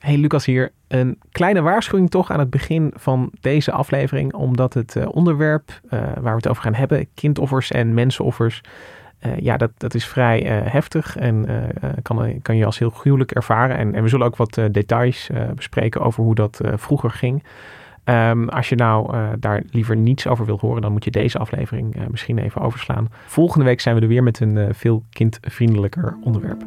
Hey Lucas hier. Een kleine waarschuwing toch aan het begin van deze aflevering. Omdat het uh, onderwerp uh, waar we het over gaan hebben, kindoffers en mensenoffers. Uh, ja, dat, dat is vrij heftig en kan, kan je als heel gruwelijk ervaren. En, en we zullen ook wat details bespreken over hoe dat vroeger ging. Um, als je nou daar liever niets over wilt horen, dan moet je deze aflevering misschien even overslaan. Volgende week zijn we er weer met een veel kindvriendelijker onderwerp.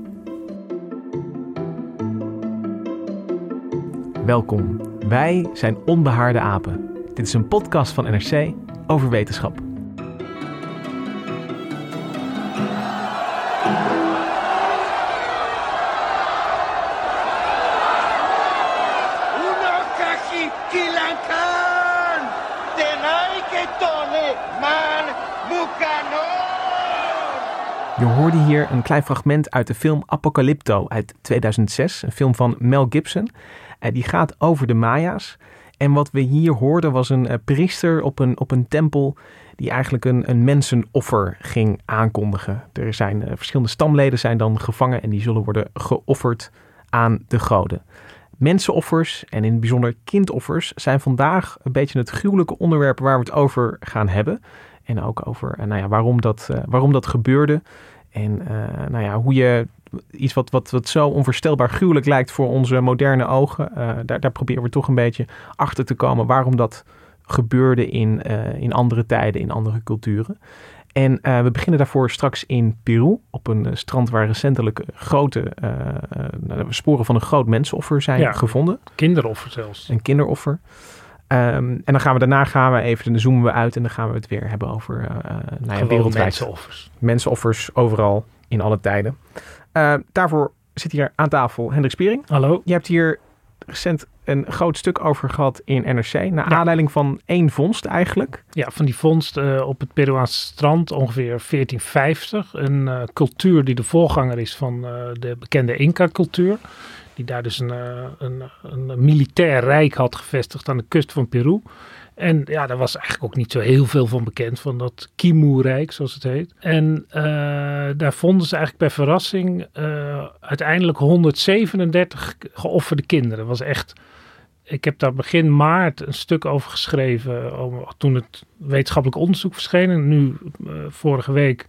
Welkom. Wij zijn Onbehaarde Apen. Dit is een podcast van NRC over wetenschap. Je hoorde hier een klein fragment uit de film Apocalypto uit 2006, een film van Mel Gibson. Uh, die gaat over de Maya's. En wat we hier hoorden was een uh, priester op een, op een tempel die eigenlijk een, een mensenoffer ging aankondigen. Er zijn uh, verschillende stamleden zijn dan gevangen en die zullen worden geofferd aan de goden. Mensenoffers en in het bijzonder kindoffers zijn vandaag een beetje het gruwelijke onderwerp waar we het over gaan hebben. En ook over nou ja, waarom, dat, waarom dat gebeurde. En nou ja, hoe je iets wat, wat, wat zo onvoorstelbaar gruwelijk lijkt voor onze moderne ogen. Uh, daar, daar proberen we toch een beetje achter te komen waarom dat gebeurde in, uh, in andere tijden, in andere culturen. En uh, we beginnen daarvoor straks in Peru, op een strand waar recentelijk grote sporen van een groot mensenoffer zijn ja, gevonden. Kinderoffer zelfs. Een kinderoffer. Um, en dan gaan we daarna gaan we even, dan zoomen we uit en dan gaan we het weer hebben over nou ja, wereldwijd. Mensenoffers. Mensenoffers overal in alle tijden. Uh, daarvoor zit hier aan tafel Hendrik Spiering. Hallo. Je hebt hier recent een groot stuk over gehad in NRC. Naar ja. aanleiding van één vondst eigenlijk. Ja, van die vondst uh, op het Peruaanse strand ongeveer 1450. Een uh, cultuur die de voorganger is van de bekende Inca-cultuur. Die daar dus een, een, een militair rijk had gevestigd aan de kust van Peru. En ja, daar was eigenlijk ook niet zo heel veel van bekend, van dat Kimu-rijk, zoals het heet. En uh, daar vonden ze eigenlijk bij verrassing uh, uiteindelijk 137 geofferde kinderen. Was echt... Ik heb daar begin maart een stuk over geschreven, toen het wetenschappelijk onderzoek verscheen. En nu, vorige week,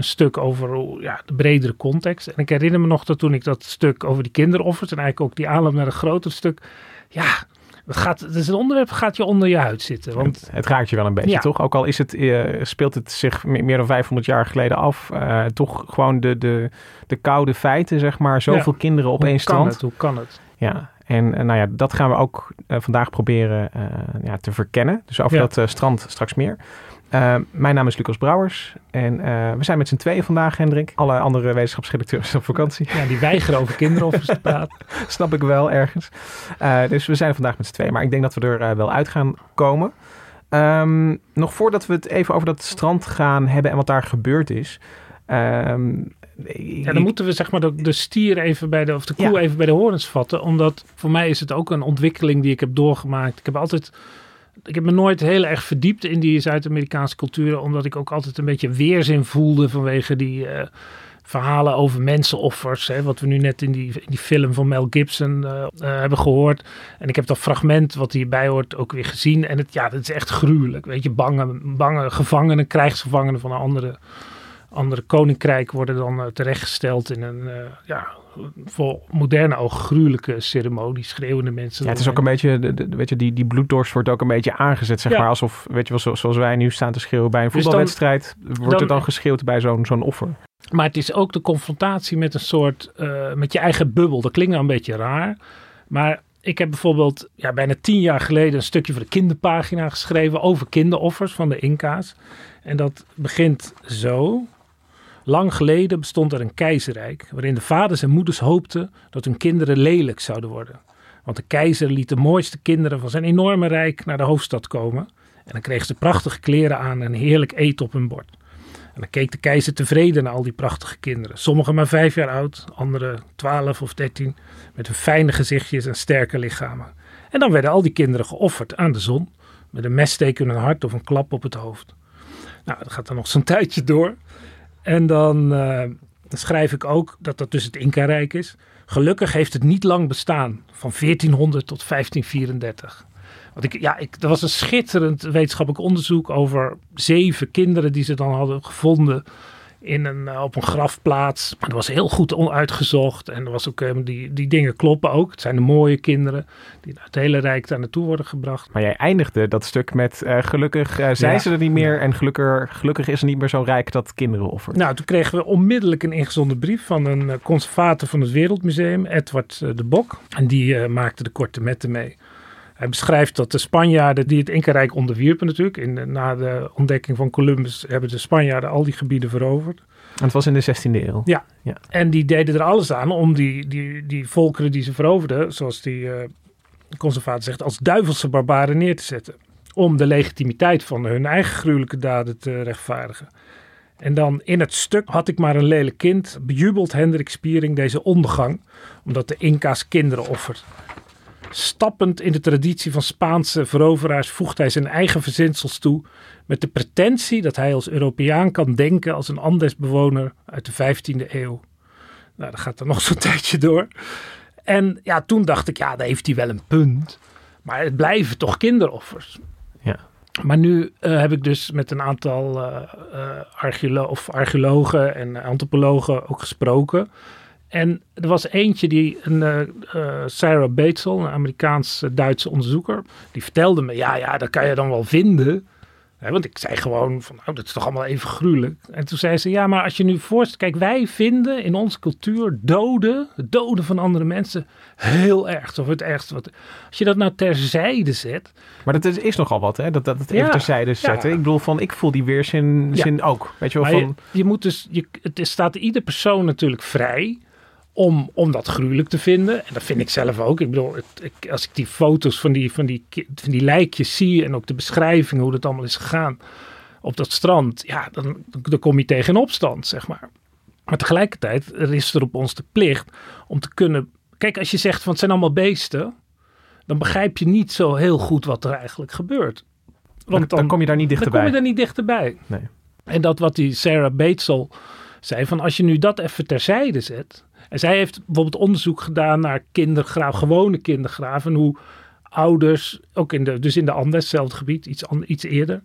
een stuk over ja, de bredere context. En ik herinner me nog dat toen ik dat stuk over die kinderoffers... en eigenlijk ook die aanloop naar een groter stuk... ja, het, gaat, het is een onderwerp gaat je onder je huid zitten. Want... Het, het raakt je wel een beetje, Ja. toch? Ook al is het, eh, speelt het zich me- meer dan 500 jaar geleden af. eh, toch gewoon de, de, de koude feiten, zeg maar. Zoveel kinderen op Hoe één kan strand. het? Hoe kan het? Ja, en eh, nou ja, dat gaan we ook vandaag proberen ja, te verkennen. Dus over Ja. dat strand straks meer. Eh, mijn naam is Lucas Brouwers en eh, we zijn met z'n tweeën vandaag, Hendrik. Alle andere wetenschapsredacteurs zijn op vakantie. Ja, die weigeren over kinderoffers te praten. Snap ik wel ergens. Eh, dus we zijn vandaag met z'n tweeën, maar ik denk dat we er eh, wel uit gaan komen. Ehm, nog voordat we het even over dat strand gaan hebben en wat daar gebeurd is. Ehm, Ja, dan moeten we zeg maar de, de stier even bij de, of de koe Ja. even bij de horens vatten. Omdat voor mij is het ook een ontwikkeling die ik heb doorgemaakt. Ik heb altijd, ik heb me nooit heel erg verdiept in die Zuid-Amerikaanse culturen. Omdat ik ook altijd een beetje weerzin voelde vanwege die eh, verhalen over mensenoffers. Hè, wat we nu net in die, in die film van Mel Gibson eh, eh, hebben gehoord. En ik heb dat fragment wat hierbij hoort ook weer gezien. En het, ja, dat is echt gruwelijk. Weet je, bange, bange gevangenen, krijgsgevangenen van een andere andere koninkrijk worden dan terechtgesteld in een, ja, voor moderne oog gruwelijke ceremonie, schreeuwende mensen. Ja, het is ook een beetje, de, de- weet je, die, die bloeddorst wordt ook een beetje aangezet, zeg Ja. maar. Alsof, weet je wel, zo- zoals wij nu staan te schreeuwen bij een Dus dan- voetbalwedstrijd, wordt dan- er dan geschreeuwd bij zo'n zo'n offer. Maar het is ook de confrontatie met een soort, uh, met je eigen bubbel. Dat klinkt nou een beetje raar. Maar ik heb bijvoorbeeld ja, bijna tien jaar geleden een stukje voor de kinderpagina geschreven over kinderoffers van de Inca's. En dat begint zo. Lang geleden bestond er een keizerrijk waarin de vaders en moeders hoopten dat hun kinderen lelijk zouden worden. Want de keizer liet de mooiste kinderen van zijn enorme rijk naar de hoofdstad komen. En dan kregen ze prachtige kleren aan en heerlijk eten op hun bord. En dan keek de keizer tevreden naar al die prachtige kinderen. Sommigen maar vijf jaar oud, anderen twaalf of dertien, met hun fijne gezichtjes en sterke lichamen. En dan werden al die kinderen geofferd aan de zon, met een messteek in hun hart of een klap op het hoofd. Nou, dat gaat dan nog zo'n tijdje door. En dan, uh, dan, schrijf ik ook dat dat dus het Inca-rijk is. Gelukkig heeft het niet lang bestaan, van 1400 tot 1534. Want ik, ja, ik, er was een schitterend wetenschappelijk onderzoek over zeven kinderen die ze dan hadden gevonden in een, uh, op een grafplaats. Dat was heel goed uitgezocht. En er was ook, uh, die, die dingen kloppen ook. Het zijn de mooie kinderen die uit het hele Rijk daar naartoe worden gebracht. Maar jij eindigde dat stuk met uh, gelukkig zijn ja. ze er niet meer. En gelukkig, gelukkig is er niet meer zo rijk dat kinderen offert. Nou, toen kregen we onmiddellijk een ingezonden brief van een conservator van het Wereldmuseum, Edward de Bok. En die maakte de korte metten mee. Hij beschrijft dat de Spanjaarden die het Inca-rijk onderwierpen natuurlijk. In, na de ontdekking van Columbus hebben de Spanjaarden al die gebieden veroverd. En het was in de 16e eeuw. Ja. ja. En die deden er alles aan om die, die, die volkeren die ze veroverden, zoals die uh, conservator zegt, als duivelse barbaren neer te zetten. Om de legitimiteit van hun eigen gruwelijke daden te rechtvaardigen. En dan in het stuk had ik maar een lelijk kind, bejubelt Hendrik Spiering deze ondergang, omdat de Inca's kinderen offert. Stappend in de traditie van Spaanse veroveraars voegt hij zijn eigen verzinsels toe met de pretentie dat hij als Europeaan kan denken als een Andesbewoner uit de 15e eeuw. Nou, dat gaat er nog zo'n tijdje door. En ja, toen dacht ik, ja, daar heeft hij wel een punt. Maar het blijven toch kinderoffers. Ja. Maar nu uh, heb ik dus met een aantal uh, archeolo of archeologen en antropologen ook gesproken. En er was eentje die, een, uh, uh, Sarah Batesel, een Amerikaans-Duitse onderzoeker, die vertelde me, ja, ja, dat kan je dan wel vinden. Hè, want ik zei gewoon van, nou, dat is toch allemaal even gruwelijk. En toen zei ze, ja, maar als je nu voorstelt, kijk, wij vinden in onze cultuur doden, het doden van andere mensen, heel erg. Of het ergste wat. Als je dat nou terzijde zet. Maar dat is, is nogal wat, hè? Dat, dat het even ja, terzijde zetten. Ja. Ik bedoel, van, ik voel die weerzin ja. zin ook. Weet je wel, van... Je, je, moet dus, je, het staat ieder persoon natuurlijk vrij om, om dat gruwelijk te vinden. En dat vind ik zelf ook. Ik bedoel, het, ik, als ik die foto's van die, van, die, van die lijkjes zie en ook de beschrijving hoe dat allemaal is gegaan op dat strand, ja, dan, dan kom je tegen een opstand, zeg maar. Maar tegelijkertijd er is er op ons de plicht om te kunnen. Kijk, als je zegt van het zijn allemaal beesten, dan begrijp je niet zo heel goed wat er eigenlijk gebeurt. Want dan, dan kom je daar niet dichterbij. Dan kom je daar niet dichterbij. Nee. En dat wat die Sarah Batesel zei, van als je nu dat even terzijde zet, en zij heeft bijvoorbeeld onderzoek gedaan naar kindergraven, gewone kindergraven. Hoe ouders, ook in de, dus in de Andes, hetzelfde gebied, iets, iets eerder.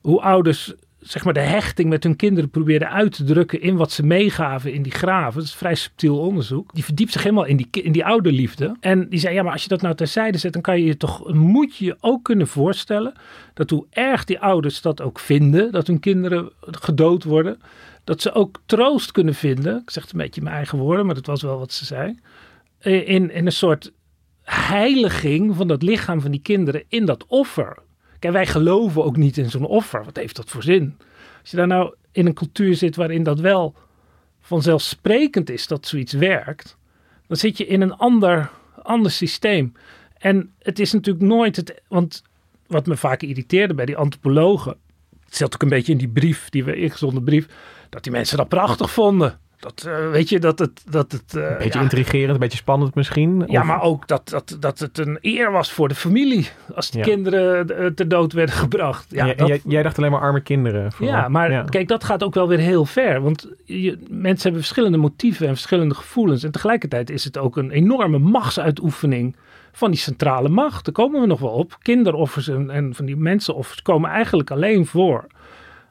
Hoe ouders zeg maar de hechting met hun kinderen probeerden uit te drukken in wat ze meegaven in die graven. Dat is vrij subtiel onderzoek. Die verdiept zich helemaal in die, in die ouderliefde. En die zei, ja, maar als je dat nou terzijde zet, dan kan je je toch, moet je je ook kunnen voorstellen dat hoe erg die ouders dat ook vinden, dat hun kinderen gedood worden, dat ze ook troost kunnen vinden. Ik zeg het een beetje in mijn eigen woorden, maar dat was wel wat ze zei. In, in een soort heiliging van dat lichaam van die kinderen in dat offer. Kijk, wij geloven ook niet in zo'n offer. Wat heeft dat voor zin? Als je daar nou in een cultuur zit waarin dat wel vanzelfsprekend is dat zoiets werkt, dan zit je in een ander, ander systeem. En het is natuurlijk nooit het. Want wat me vaak irriteerde bij die antropologen. Het zat ook een beetje in die brief, die we ingezonden brief dat die mensen dat prachtig vonden. Dat, uh, weet je, dat het... Dat het uh, een beetje ja, intrigerend, een beetje spannend misschien? Ja, of? maar ook dat, dat, dat het een eer was voor de familie. Als de ja. kinderen uh, ter dood werden gebracht. Ja, ja dat, jij, jij, dacht alleen maar arme kinderen. Vooral. Ja, maar kijk, dat gaat ook wel weer heel ver. Want je, mensen hebben verschillende motieven en verschillende gevoelens. En tegelijkertijd is het ook een enorme machtsuitoefening van die centrale macht. Daar komen we nog wel op. Kinderoffers en, en van die mensenoffers komen eigenlijk alleen voor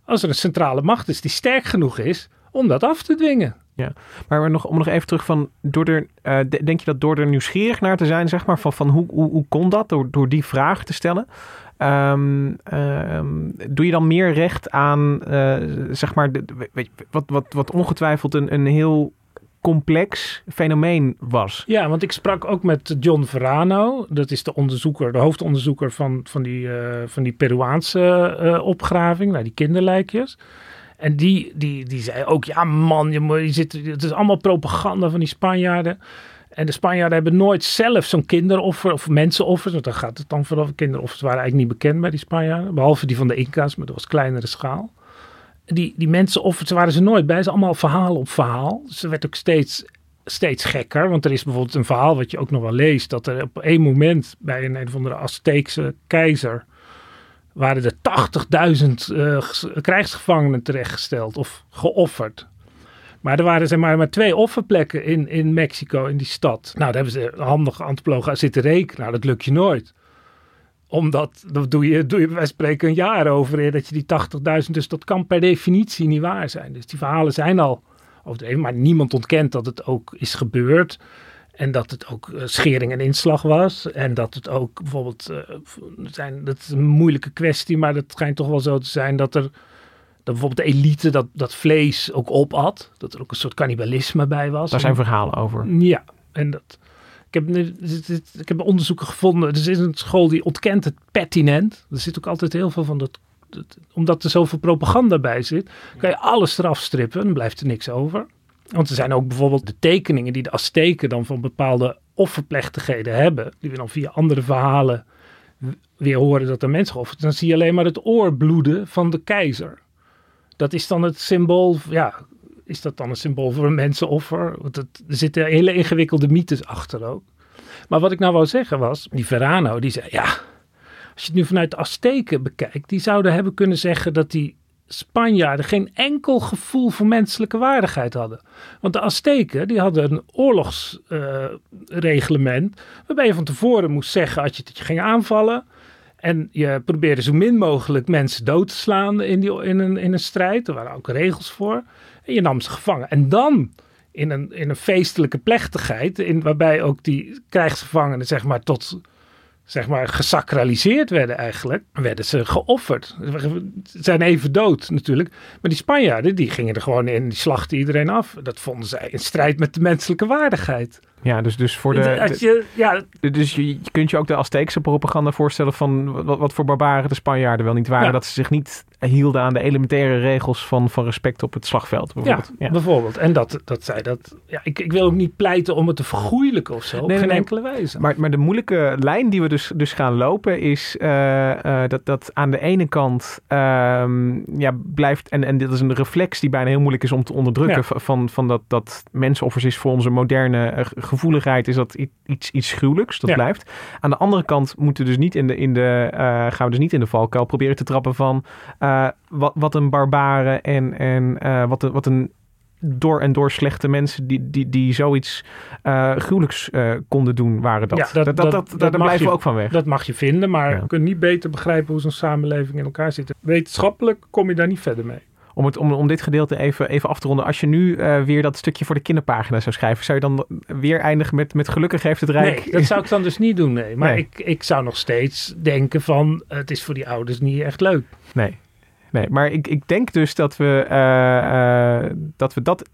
als er een centrale macht is die sterk genoeg is om dat af te dwingen. Ja, maar nog, om nog even terug van, door er, uh, denk je dat door er nieuwsgierig naar te zijn, zeg maar, van, van hoe, hoe, kon dat, door, door die vraag te stellen, Ehm, ehm, doe je dan meer recht aan, uh, zeg maar, weet je, wat, wat, wat ongetwijfeld een, een heel complex fenomeen was. Ja, want ik sprak ook met John Verano. Dat is de onderzoeker, de hoofdonderzoeker van, van, die, uh, van die Peruaanse uh, opgraving, nou, die kinderlijkjes. En die, die, die zei ook, ja man, je, je zit, het is allemaal propaganda van die Spanjaarden. En de Spanjaarden hebben nooit zelf zo'n kinderoffer of mensenoffers. Want dan gaat het dan vooral. Kinderoffers waren eigenlijk niet bekend bij die Spanjaarden. Behalve die van de Inca's, maar dat was kleinere schaal. Die, die mensenoffers waren ze nooit bij. Ze allemaal verhaal op verhaal. Dus werd ook steeds, steeds gekker. Want er is bijvoorbeeld een verhaal wat je ook nog wel leest. Dat er op één moment bij een, een of andere Azteekse keizer waren er 80.000 uh, krijgsgevangenen terechtgesteld of geofferd. Maar er waren zeg maar, maar twee offerplekken in, in Mexico, in die stad. Nou, daar hebben ze handige antropologen zitten rekenen. Nou, dat lukt je nooit. Omdat, dat doe je, doe je wij spreken een jaar over, dat je die 80.000, dus dat kan per definitie niet waar zijn. Dus die verhalen zijn al overdreven, maar niemand ontkent dat het ook is gebeurd. En dat het ook uh, schering en inslag was. En dat het ook bijvoorbeeld, uh, zijn, dat is een moeilijke kwestie, maar dat schijnt toch wel zo te zijn dat er dat bijvoorbeeld de elite dat, dat vlees ook opat. Dat er ook een soort cannibalisme bij was. Daar zijn verhalen over. Ja, en dat... Ik heb, ik heb onderzoeken gevonden. Er is een school die ontkent het pertinent. Er zit ook altijd heel veel van dat... dat omdat er zoveel propaganda bij zit, kan je alles eraf strippen. Dan blijft er niks over. Want er zijn ook bijvoorbeeld de tekeningen die de Azteken dan van bepaalde offerplechtigheden hebben. Die we dan via andere verhalen weer horen dat er mensen geofferd. Dan zie je alleen maar het oorbloeden van de keizer dat is dan het symbool, ja, is dat dan een symbool voor een mensenoffer? Want het, er zitten hele ingewikkelde mythes achter ook. Maar wat ik nou wou zeggen was, die Verano, die zei, ja, als je het nu vanuit de Azteken bekijkt, die zouden hebben kunnen zeggen dat die Spanjaarden geen enkel gevoel voor menselijke waardigheid hadden. Want de Azteken die hadden een oorlogsreglement uh, waarbij je van tevoren moest zeggen als je je ging aanvallen, en je probeerde zo min mogelijk mensen dood te slaan in, die, in, een, in een strijd. Er waren ook regels voor. En je nam ze gevangen. En dan in een, in een feestelijke plechtigheid, in, waarbij ook die krijgsgevangenen zeg maar tot zeg maar gesacraliseerd werden eigenlijk, werden ze geofferd. Ze zijn even dood natuurlijk. Maar die Spanjaarden, die gingen er gewoon in, die slachten iedereen af. Dat vonden zij in strijd met de menselijke waardigheid. Ja, dus, dus voor de. Als je, ja, dus je, je kunt je ook de Azteekse propaganda voorstellen van wat, wat voor barbaren de Spanjaarden wel niet waren. Ja. Dat ze zich niet hielden aan de elementaire regels van, van respect op het slagveld. Bijvoorbeeld. Ja, ja. bijvoorbeeld. En dat, dat zij dat. Ja, ik, ik wil ook niet pleiten om het te vergoeilijken of zo. Nee, op geen nee, enkele wijze. Maar, maar de moeilijke lijn die we dus, dus gaan lopen is uh, uh, dat, dat aan de ene kant uh, ja, blijft. En, en dit is een reflex die bijna heel moeilijk is om te onderdrukken. Van, van dat, dat mensenoffers is voor onze moderne uh, gevoeligheid is dat iets, iets gruwelijks. Dat ja. blijft. Aan de andere kant moeten we dus niet in de, in de, gaan we dus niet in de valkuil proberen te trappen van uh, wat, wat een barbare en, en uh, wat, een, wat een door en door slechte mensen die, die, die zoiets uh, gruwelijks uh, konden doen, waren dat. Ja, dat, dat, dat, dat, daar blijven je, we ook van weg. Dat mag je vinden, maar ja. je kunt niet beter begrijpen hoe zo'n samenleving in elkaar zit. Wetenschappelijk kom je daar niet verder mee. Om, het, om, om dit gedeelte even, even af te ronden. Als je nu uh, weer dat stukje voor de kinderpagina zou schrijven, zou je dan weer eindigen met, met gelukkig heeft het Rijk? Nee, dat zou ik dan dus niet doen, nee. Maar nee. Ik, ik zou nog steeds denken van, het is voor die ouders niet echt leuk. Nee, nee. maar ik, ik denk dus dat we, uh, uh, dat, we dat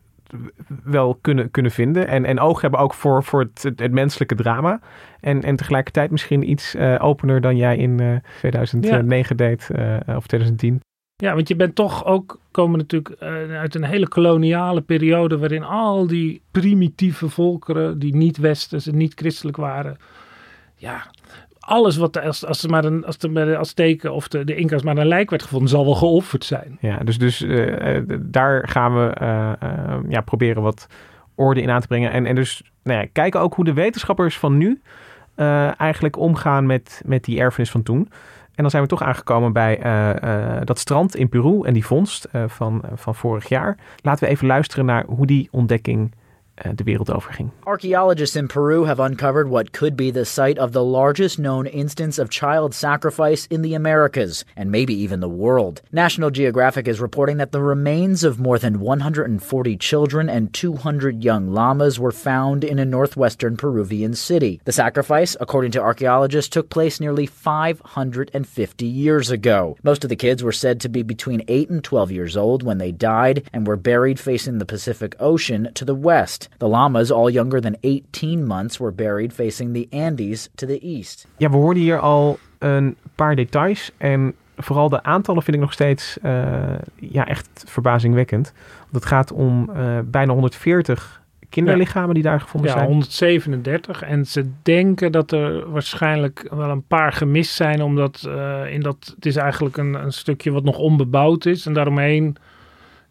wel kunnen, kunnen vinden. En, en oog hebben ook voor, voor het, het, menselijke drama. En, en tegelijkertijd misschien iets uh, opener dan jij in uh, 2009 ja. deed of 2010. Ja, want je bent toch ook komen natuurlijk uit een hele koloniale periode waarin al die primitieve volkeren die niet westers en niet christelijk waren, ja, alles wat als, als maar een, als bij de Azteken of de, de Inca's maar een lijk werd gevonden, zal wel geofferd zijn. Ja, dus, dus uh, daar gaan we uh, ja, proberen wat orde in aan te brengen. En, en dus nou ja, kijken ook hoe de wetenschappers van nu eigenlijk omgaan met, met die erfenis van toen. En dan zijn we toch aangekomen bij dat strand in Peru en die vondst van, van vorig jaar. Laten we even luisteren naar hoe die ontdekking Eh, de wereld overging. Archaeologists in Peru have uncovered what could be the site of the largest known instance of child sacrifice in the Americas, and maybe even the world. National Geographic is reporting that the remains of more than 140 children and 200 young llamas were found in a northwestern Peruvian city. The sacrifice, according to archaeologists, took place nearly 550 years ago. Most of the kids were said to be between 8 and 12 years old when they died and were buried facing the Pacific Ocean to the west. The llamas, all younger than 18 months, were buried facing the Andes to the east. Ja, we hoorden hier al een paar details en vooral de aantallen vind ik nog steeds uh, ja, echt verbazingwekkend. Want het gaat om uh, bijna 140 kinderlichamen die daar gevonden ja, zijn. 137. En ze denken dat er waarschijnlijk wel een paar gemist zijn, omdat uh, in dat, het is eigenlijk een, een stukje wat nog onbebouwd is. En daaromheen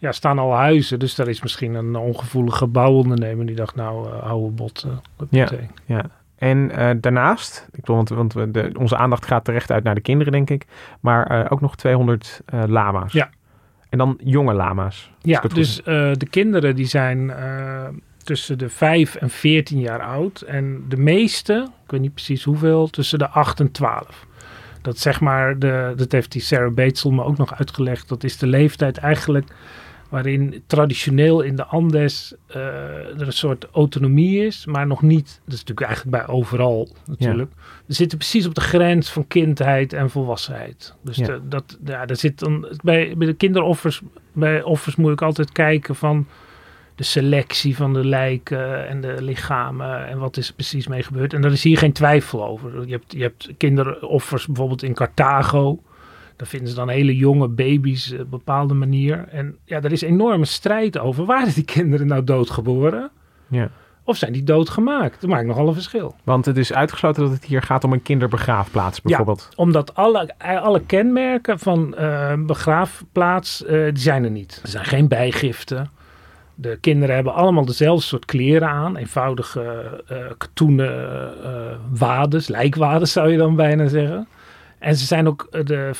ja, staan al huizen. Dus daar is misschien een ongevoelige bouwondernemer die dacht, nou, uh, oude bot. Uh, ja, ja. En uh, daarnaast, ik bedoel, want, want we de, onze aandacht gaat terecht uit naar de kinderen, denk ik. Maar ook nog 200 lama's. Ja. En dan jonge lama's. Ja, dus de kinderen die zijn tussen de 5 en 14 jaar oud. En de meeste, ik weet niet precies hoeveel, tussen de 8 en 12. Dat zeg maar, de, dat heeft die Sarah Batesel me ook nog uitgelegd. Dat is de leeftijd eigenlijk waarin traditioneel in de Andes uh, er een soort autonomie is, maar nog niet. Dat is natuurlijk eigenlijk bij overal natuurlijk. Ja. We zitten precies op de grens van kindheid en volwassenheid. Dus ja. De, dat, ja, daar zit dan, bij, bij de kinderoffers, bij offers moet ik altijd kijken van de selectie van de lijken en de lichamen en wat is er precies mee gebeurd. En daar is hier geen twijfel over. Je hebt, je hebt kinderoffers bijvoorbeeld in Carthago. Daar vinden ze dan hele jonge baby's op een bepaalde manier. En ja, er is enorme strijd over. Waren die kinderen nou doodgeboren? Ja. Of zijn die doodgemaakt? Dat maakt nogal een verschil. Want het is uitgesloten dat het hier gaat om een kinderbegraafplaats bijvoorbeeld. Ja, omdat alle, alle kenmerken van uh, begraafplaats, uh, die zijn er niet. Er zijn geen bijgiften. De kinderen hebben allemaal dezelfde soort kleren aan. Eenvoudige uh, katoenen uh, wades, lijkwades zou je dan bijna zeggen. En ze zijn ook de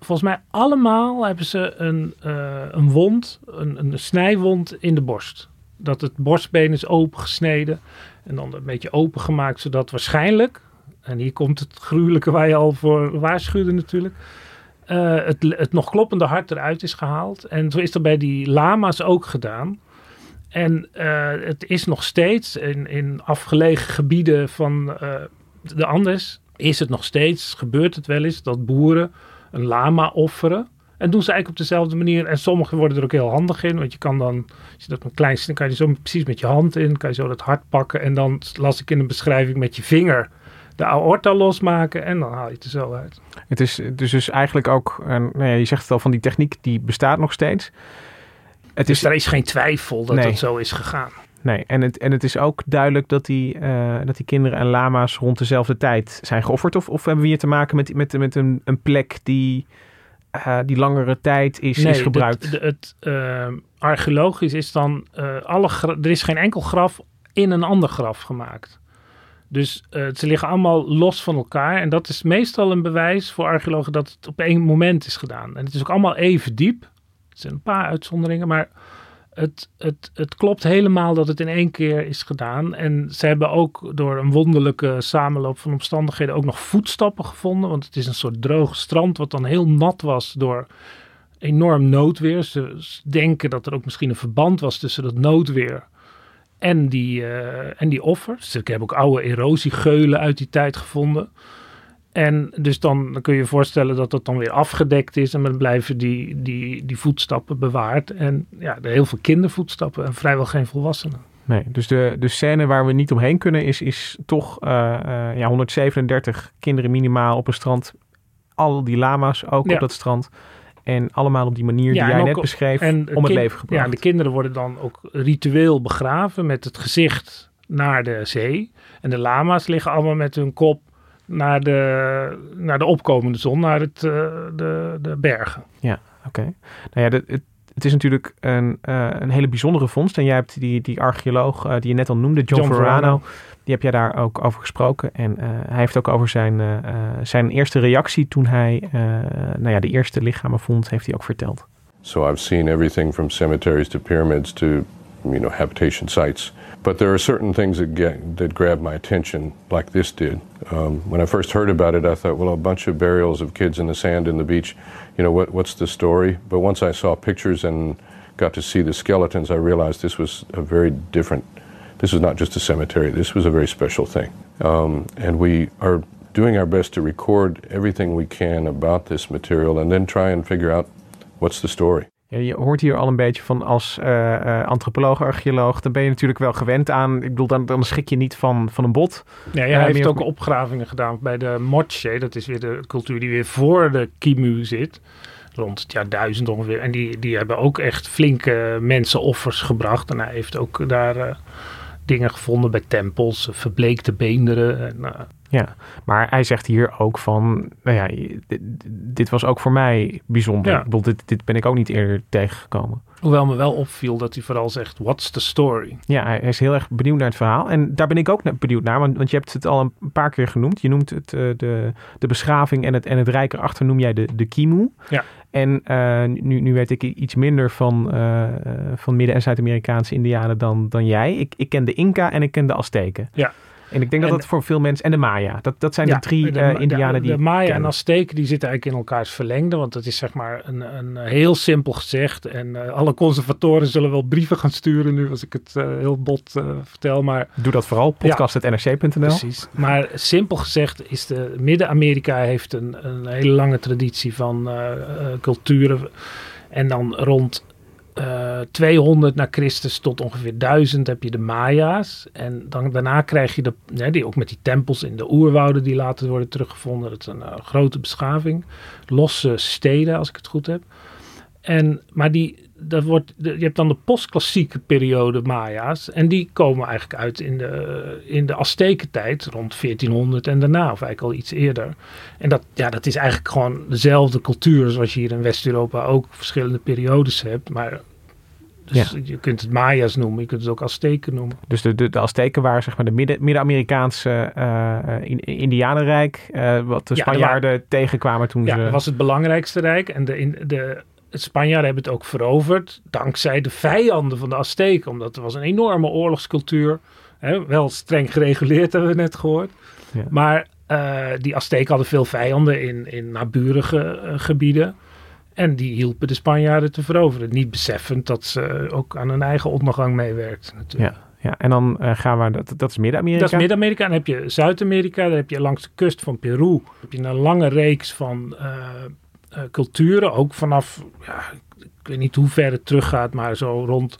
volgens mij allemaal hebben ze een, uh, een wond, een, een snijwond in de borst. Dat het borstbeen is opengesneden en dan een beetje opengemaakt, zodat waarschijnlijk, en hier komt het gruwelijke waar je al voor waarschuwde natuurlijk, uh, het, het nog kloppende hart eruit is gehaald. En zo is dat bij die lama's ook gedaan. En het is nog steeds in, in afgelegen gebieden van de Andes is het nog steeds, gebeurt het wel eens, dat boeren een lama offeren. En doen ze eigenlijk op dezelfde manier. En sommigen worden er ook heel handig in. Want je kan dan, als je dat een klein dan kan je zo precies met je hand in. Kan je zo dat hart pakken. En dan las ik in een beschrijving met je vinger de aorta losmaken. En dan haal je het er zo uit. Het is dus, dus eigenlijk ook, nou ja, je zegt het al van die techniek, die bestaat nog steeds. Het dus is, er is geen twijfel dat nee. het zo is gegaan. Nee, en het, en het is ook duidelijk dat die, uh, dat die kinderen en lama's rond dezelfde tijd zijn geofferd. Of, of hebben we hier te maken met, met, met een, een plek die, uh, die langere tijd is, nee, is gebruikt? Het, het uh, archeologisch is dan, alle er is geen enkel graf in een ander graf gemaakt. Dus ze liggen allemaal los van elkaar. En dat is meestal een bewijs voor archeologen dat het op één moment is gedaan. En het is ook allemaal even diep. Er zijn een paar uitzonderingen, maar het, het, het klopt helemaal dat het in één keer is gedaan. En ze hebben ook door een wonderlijke samenloop van omstandigheden ook nog voetstappen gevonden. Want het is een soort droog strand wat dan heel nat was door enorm noodweer. Ze denken dat er ook misschien een verband was tussen dat noodweer en die, uh, en die offers. Dus ik heb ook oude erosiegeulen uit die tijd gevonden. En dus dan, dan kun je je voorstellen dat dat dan weer afgedekt is en dan blijven die, die, die voetstappen bewaard. En ja, er heel veel kindervoetstappen en vrijwel geen volwassenen. Nee, dus de, de scène waar we niet omheen kunnen is, is toch uh, uh, ja, 137 kinderen minimaal op een strand. Al die lama's ook ja. op dat strand. En allemaal op die manier die jij net beschreef en om het leven gebracht. Ja, de kinderen worden dan ook ritueel begraven met het gezicht naar de zee. En de lama's liggen allemaal met hun kop naar de, naar de opkomende zon, naar het, uh, de, de bergen. Ja, oké. Okay. Nou ja, de, het, het is natuurlijk een, uh, een hele bijzondere vondst. En jij hebt die, die archeoloog uh, die je net al noemde, John, John Verano, Verano, die heb jij daar ook over gesproken. En hij heeft ook over zijn, zijn eerste reactie toen hij nou ja, de eerste lichamen vond, heeft hij ook verteld. So I've seen everything from cemeteries to pyramids to you know habitation sites But there are certain things that get, that grab my attention, like this did. Um, when I first heard about it, I thought, well, a bunch of burials of kids in the sand in the beach. You know, what, what's the story? But once I saw pictures and got to see the skeletons, I realized this was a very different. This was not just a cemetery. This was a very special thing. Um, and we are doing our best to record everything we can about this material, and then try and figure out what's the story. Ja, je hoort hier al een beetje van als uh, uh, antropoloog, archeoloog, dan ben je natuurlijk wel gewend aan. Ik bedoel, dan, dan schik je niet van, van een bot. Ja, hij uh, heeft ook opgravingen gedaan bij de Moche. Dat is weer de cultuur die weer voor de Kimu zit. Rond het jaar duizend ongeveer. En die, die hebben ook echt flinke mensenoffers gebracht. En hij heeft ook daar dingen gevonden bij tempels, verbleekte beenderen. En, ja, maar hij zegt hier ook van, nou ja, dit, dit was ook voor mij bijzonder. Ja. Ik bedoel, dit, dit ben ik ook niet eerder tegengekomen. Hoewel me wel opviel dat hij vooral zegt, what's the story? Ja, hij is heel erg benieuwd naar het verhaal. En daar ben ik ook benieuwd naar, want, want je hebt het al een paar keer genoemd. Je noemt het uh, de, de beschaving en het, en het rijk erachter noem jij de, de Kimu. Ja. En uh, nu, nu weet ik iets minder van, uh, van Midden- en Zuid-Amerikaanse indianen dan, dan jij. Ik, ik ken de Inca en ik ken de Azteken. Ja. En ik denk dat dat voor veel mensen... En de Maya. Dat, dat zijn ja, de drie de, uh, indianen de, die De Maya en Azteken die zitten eigenlijk in elkaars verlengde. Want dat is zeg maar een, een heel simpel gezegd. En uh, alle conservatoren zullen wel brieven gaan sturen nu als ik het uh, heel bot vertel. Maar, Doe dat vooral. Podcast.nrc.nl Precies. Maar simpel gezegd is de... Midden-Amerika heeft een, een hele lange traditie van culturen. En dan rond uh, 200 na Christus tot ongeveer 1000 heb je de Maya's. En dan, daarna krijg je de, die ook met die tempels in de oerwouden die later worden teruggevonden. Dat is een uh, grote beschaving. Losse steden, als ik het goed heb. En, maar die, dat wordt, je hebt dan de postklassieke periode Maya's. En die komen eigenlijk uit in de, in de Aztekentijd, rond 1400 en daarna, of eigenlijk al iets eerder. En dat, ja, dat is eigenlijk gewoon dezelfde cultuur zoals je hier in West-Europa ook verschillende periodes hebt. Maar dus ja. je kunt het Maya's noemen, je kunt het ook Azteken noemen. Dus de, de, de Azteken waren zeg maar de midden, Midden-Amerikaanse uh, in, Indianenrijk, uh, wat de Spanjaarden ja, tegenkwamen toen ja, ze... dat was het belangrijkste rijk. En de, in, de Spanjaarden hebben het ook veroverd dankzij de vijanden van de Azteken. Omdat er was een enorme oorlogscultuur. Hè, wel streng gereguleerd, hebben we net gehoord. Ja. Maar uh, die Azteken hadden veel vijanden in, in naburige uh, gebieden. En die hielpen de Spanjaarden te veroveren. Niet beseffend dat ze ook aan hun eigen ondergang meewerkten natuurlijk. Ja. Ja, en dan uh, gaan we, dat, dat is Midden-Amerika. Dat is Midden-Amerika. Dan heb je Zuid-Amerika. Dan heb je langs de kust van Peru. heb je een lange reeks van culturen. Ook vanaf, ja, ik weet niet hoe ver het teruggaat, maar zo rond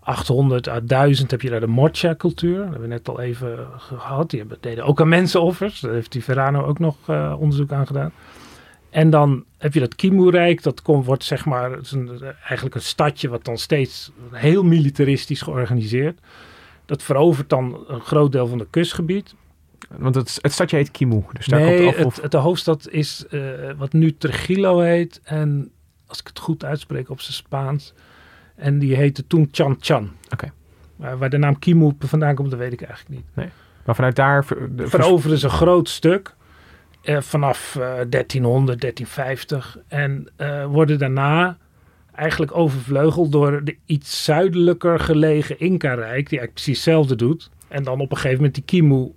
800 à 1000 heb je daar de Mocha-cultuur. Dat hebben we net al even gehad. Die hebben, deden ook aan mensenoffers. Daar heeft die Verano ook nog uh, onderzoek aan gedaan. En dan heb je dat Kimu-rijk. Dat wordt zeg maar eigenlijk een stadje wat dan steeds heel militaristisch georganiseerd. Dat verovert dan een groot deel van het kustgebied. Want het, het stadje heet Kimu. Dus daar nee, komt af, of... het, de hoofdstad is uh, wat nu Trujillo heet. En als ik het goed uitspreek op zijn Spaans. En die heette toen Chan Chan. Oké. Okay. Uh, waar de naam Kimu vandaan komt, dat weet ik eigenlijk niet. Nee. Maar vanuit daar... Ver, de, veroveren ze een groot stuk. Uh, vanaf 1300, 1350. En worden daarna eigenlijk overvleugeld door de iets zuidelijker gelegen Inca-rijk. Die eigenlijk precies hetzelfde doet. En dan op een gegeven moment die Kimu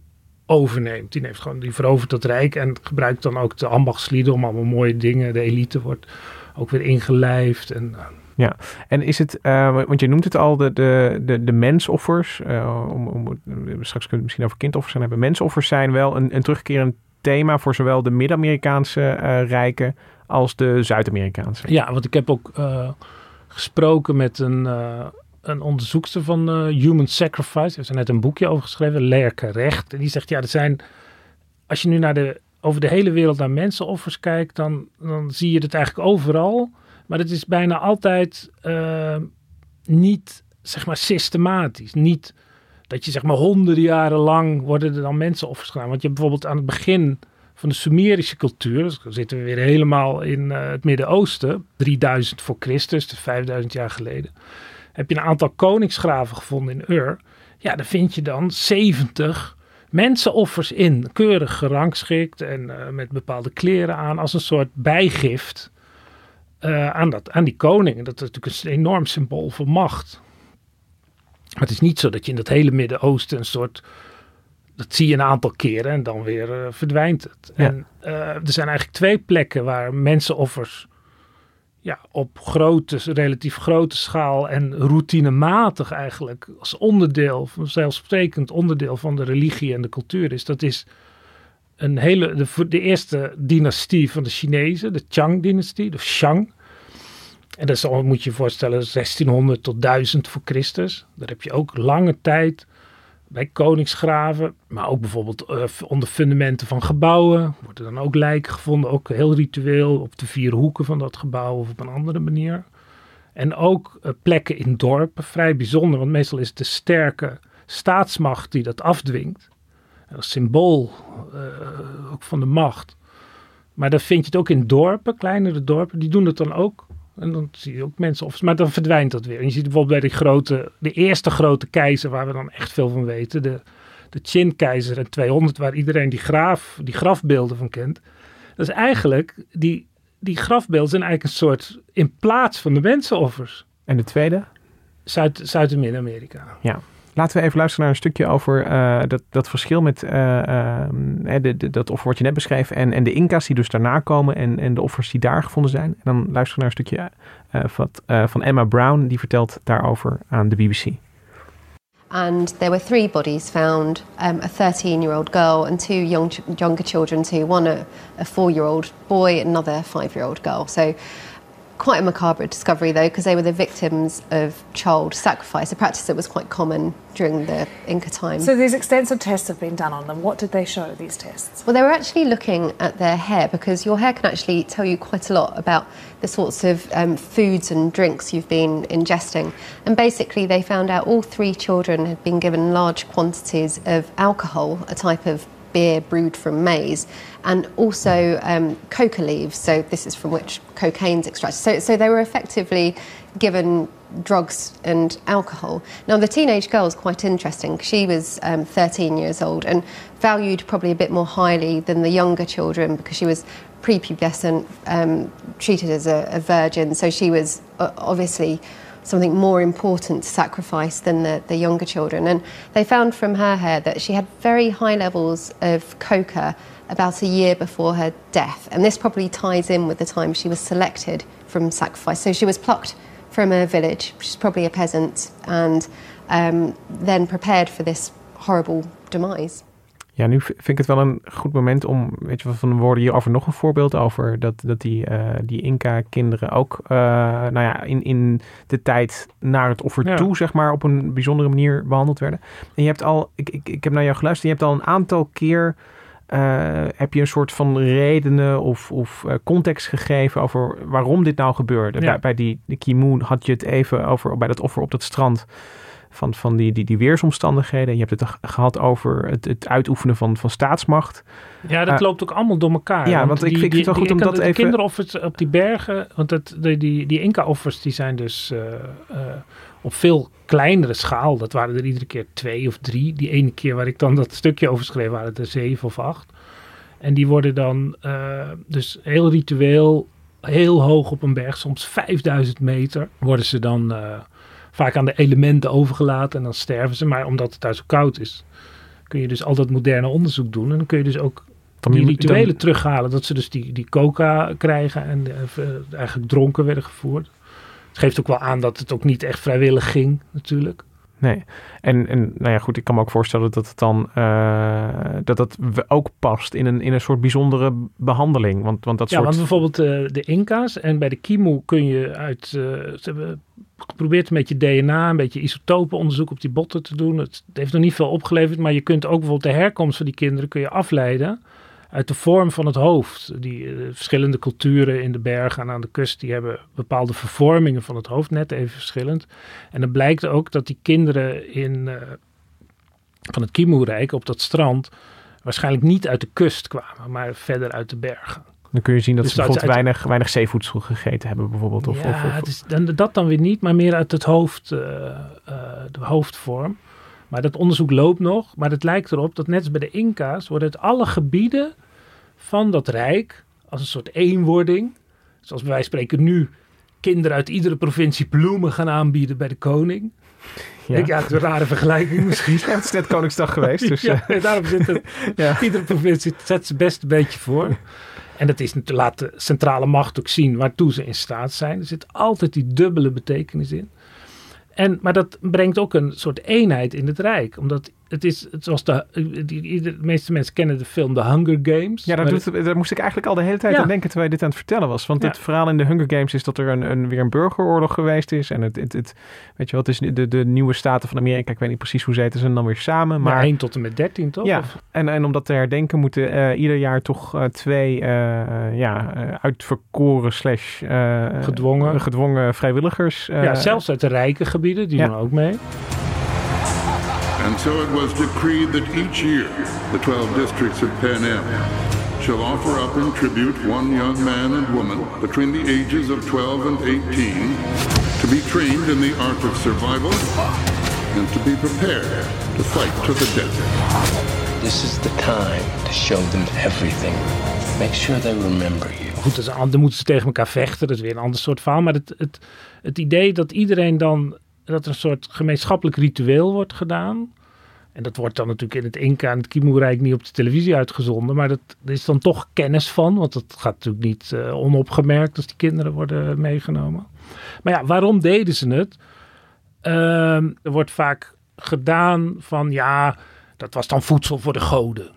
overneemt. Die, neemt gewoon, die verovert dat rijk en gebruikt dan ook de ambachtslieden om allemaal mooie dingen. De elite wordt ook weer ingelijfd. En, ja, en is het, uh, want je noemt het al, de, de, de, de mensoffers. Uh, om, om, straks kunnen we misschien over kindoffers gaan hebben. Mensoffers zijn wel een, een terugkerend thema voor zowel de Midden-Amerikaanse uh, rijken als de Zuid-Amerikaanse. Ja, want ik heb ook gesproken met een een onderzoekster van uh, Human Sacrifice. Ze heeft er net een boekje over geschreven, Lerke Recht. En die zegt, ja, er zijn... Als je nu naar de, over de hele wereld naar mensenoffers kijkt... dan, dan zie je het eigenlijk overal. Maar het is bijna altijd uh, niet, zeg maar, systematisch. Niet dat je, zeg maar, honderden jaren lang... worden er dan mensenoffers gedaan. Want je hebt bijvoorbeeld aan het begin van de Sumerische cultuur... dus dan zitten we weer helemaal in uh, het Midden-Oosten... 3000 voor Christus, dus 5000 jaar geleden heb je een aantal koningsgraven gevonden in Ur. Ja, daar vind je dan 70 mensenoffers in. Keurig gerangschikt en uh, met bepaalde kleren aan. Als een soort bijgift uh, aan, dat, aan die koning. Dat is natuurlijk een enorm symbool voor macht. Maar het is niet zo dat je in dat hele Midden-Oosten een soort dat zie je een aantal keren en dan weer uh, verdwijnt het. Ja. En uh, er zijn eigenlijk twee plekken waar mensenoffers ja, op grote, relatief grote schaal en routinematig eigenlijk als onderdeel, vanzelfsprekend onderdeel van de religie en de cultuur is. Dat is een hele, de, eerste dynastie van de Chinezen, de Chang-dynastie, de Shang. En dat moet je je voorstellen, 1600 tot 1000 voor Christus. Daar heb je ook lange tijd bij koningsgraven, maar ook bijvoorbeeld uh, onder fundamenten van gebouwen. Worden dan ook lijken gevonden, ook heel ritueel op de vier hoeken van dat gebouw of op een andere manier. En ook uh, plekken in dorpen, vrij bijzonder, want meestal is het de sterke staatsmacht die dat afdwingt. Als symbool uh, ook van de macht. Maar dan vind je het ook in dorpen, kleinere dorpen, die doen het dan ook. En dan zie je ook mensen, of, maar dan verdwijnt dat weer. En je ziet bijvoorbeeld bij de grote, de eerste grote keizer, waar we dan echt veel van weten, de, de Qin-keizer en 200, waar iedereen die, graaf, die grafbeelden van kent. Dat is eigenlijk, die, die grafbeelden zijn eigenlijk een soort in plaats van de mensenoffers. En de tweede? Zuid, Zuid- en Midden-Amerika. Ja. Laten we even luisteren naar een stukje over uh, dat, dat verschil met uh, uh, de, dat offer wat je net beschreef en, en de Inca's die dus daarna komen en, en de offers die daar gevonden zijn. En dan luisteren naar een stukje van Emma Brown, die vertelt daarover aan de BBC. And there were three bodies found um, a 13 year old girl and two young, younger children, too. One a, a four year old boy, another five year old girl. So quite a macabre discovery, though, because they were the victims of child sacrifice, a practice that was quite common during the Inca time. So these extensive tests have been done on them. What did they show, these tests? Well, they were actually looking at their hair because your hair can actually tell you quite a lot about the sorts of um, foods and drinks you've been ingesting. And basically, they found out all three children had been given large quantities of alcohol, a type of beer brewed from maize, and also um, coca leaves. So this is from which cocaine's extracted. So, so they were effectively given drugs and alcohol. Now the teenage girl is quite interesting. She was um, 13 years old and valued probably a bit more highly than the younger children because she was prepubescent, um, treated as a, a virgin. So she was uh, obviously something more important to sacrifice than the, the younger children. And they found from her hair that she had very high levels of coca about a year before her death. And this probably ties in with the time she was selected from sacrifice. So she was plucked from a village, she's probably a peasant, and um, then prepared for this horrible demise. Ja, nu vind ik het wel een goed moment om, weet je, van woorden hierover nog een voorbeeld over dat, dat die, uh, die Inca-kinderen ook, uh, nou ja, in, in de tijd naar het offer Ja. toe, zeg maar, op een bijzondere manier behandeld werden. En je hebt al, ik, ik, ik heb naar jou geluisterd, je hebt al een aantal keer, uh, heb je een soort van redenen of, of context gegeven over waarom dit nou gebeurde. Ja. Bij, bij die, de Kimoen had je het even over, bij dat offer op dat strand van, van die, die, die weersomstandigheden. Je hebt het gehad over het, het uitoefenen van, van staatsmacht. Ja, dat Uh, loopt ook allemaal door elkaar. ja, want ik vind het wel goed om dat de even- kinderoffers op die bergen, want dat, die, die, die Inca-offers die zijn dus eh, eh, op veel kleinere schaal. Dat waren er iedere keer twee of drie. Die ene keer waar ik dan dat stukje over schreef waren het er zeven of acht. En die worden dan eh, dus heel ritueel, heel hoog op een berg, soms 5000 meter, worden ze dan eh, vaak aan de elementen overgelaten en dan sterven ze. Maar omdat het daar zo koud is, kun je dus al dat moderne onderzoek doen. En dan kun je dus ook Dan die rituelen dan- terughalen. Dat ze dus die, die coca krijgen en eh, eigenlijk dronken werden gevoerd. Het geeft ook wel aan dat het ook niet echt vrijwillig ging, natuurlijk. Nee. En, en nou ja, goed, ik kan me ook voorstellen dat het dan uh, dat dat ook past in een, in een soort bijzondere behandeling. Want, want dat Ja, soort. want bijvoorbeeld eh, de Inca's en bij de Kimu kun je uit. eh, ze hebben geprobeerd een beetje DNA, een beetje isotopenonderzoek op die botten te doen. Het, het heeft nog niet veel opgeleverd, maar je kunt ook bijvoorbeeld de herkomst van die kinderen kun je afleiden uit de vorm van het hoofd. Die eh, verschillende culturen in de bergen en aan de kust, die hebben bepaalde vervormingen van het hoofd, net even verschillend. En dan blijkt ook dat die kinderen in, eh, van het Kimu-rijk op dat strand waarschijnlijk niet uit de kust kwamen, maar verder uit de bergen. Dan kun je zien dat Dus ze dat bijvoorbeeld uit- weinig, weinig zeevoedsel gegeten hebben, bijvoorbeeld. Of, ja, of, of- het is, dan, dat dan weer niet, maar meer uit het hoofd, eh, de hoofdvorm. Maar dat onderzoek loopt nog. Maar het lijkt erop dat net als bij de Inca's worden uit alle gebieden van dat rijk als een soort eenwording. Zoals van spreken nu kinderen uit iedere provincie bloemen gaan aanbieden bij de koning. Ja. ja, het is een rare vergelijking misschien. Ja, het is net Koningsdag geweest. Dus, ja, uh, daarom zit het, ja. iedere provincie zet zijn best een beetje voor. En dat is laat de centrale macht ook zien waartoe ze in staat zijn. Er zit altijd die dubbele betekenis in. En, maar dat brengt ook een soort eenheid in het Rijk. Omdat het is zoals de, de meeste mensen kennen de film The Hunger Games. Ja, daar, doet, daar moest ik eigenlijk al de hele tijd aan denken terwijl je dit aan het vertellen was. Want het verhaal in de Hunger Games is dat er een, een, weer een burgeroorlog geweest is. En het, het, het weet je wat, is de, de nieuwe staten van Amerika, ik weet niet precies hoe ze heten, zijn dan weer samen. Maar, 1 tot en met 13, toch? Ja, en, en om dat te herdenken moeten uh, ieder jaar toch uh, twee uh, ja, uitverkoren slash gedwongen. gedwongen vrijwilligers. ja, zelfs uit de rijke gebieden, die doen ook mee. And so it was decreed that each year the 12 districts of Pan Am shall offer up in tribute one young man and woman between the ages of 12 and 18 to be trained in the art of survival and to be prepared to fight to the death. This is the time to show them everything. Make sure they remember you. Goed, dus dan moeten ze tegen elkaar vechten. Dat is weer een ander soort verhaal. Maar het, het, het idee dat iedereen dan dat er een soort gemeenschappelijk ritueel wordt gedaan. En dat wordt dan natuurlijk in het Inca en het Kimoerrijk niet op de televisie uitgezonden. Maar dat, is dan toch kennis van. Want dat gaat natuurlijk niet uh, onopgemerkt als die kinderen worden meegenomen. Maar ja, waarom deden ze het? Uh, er wordt vaak gedaan van ja, dat was dan voedsel voor de goden.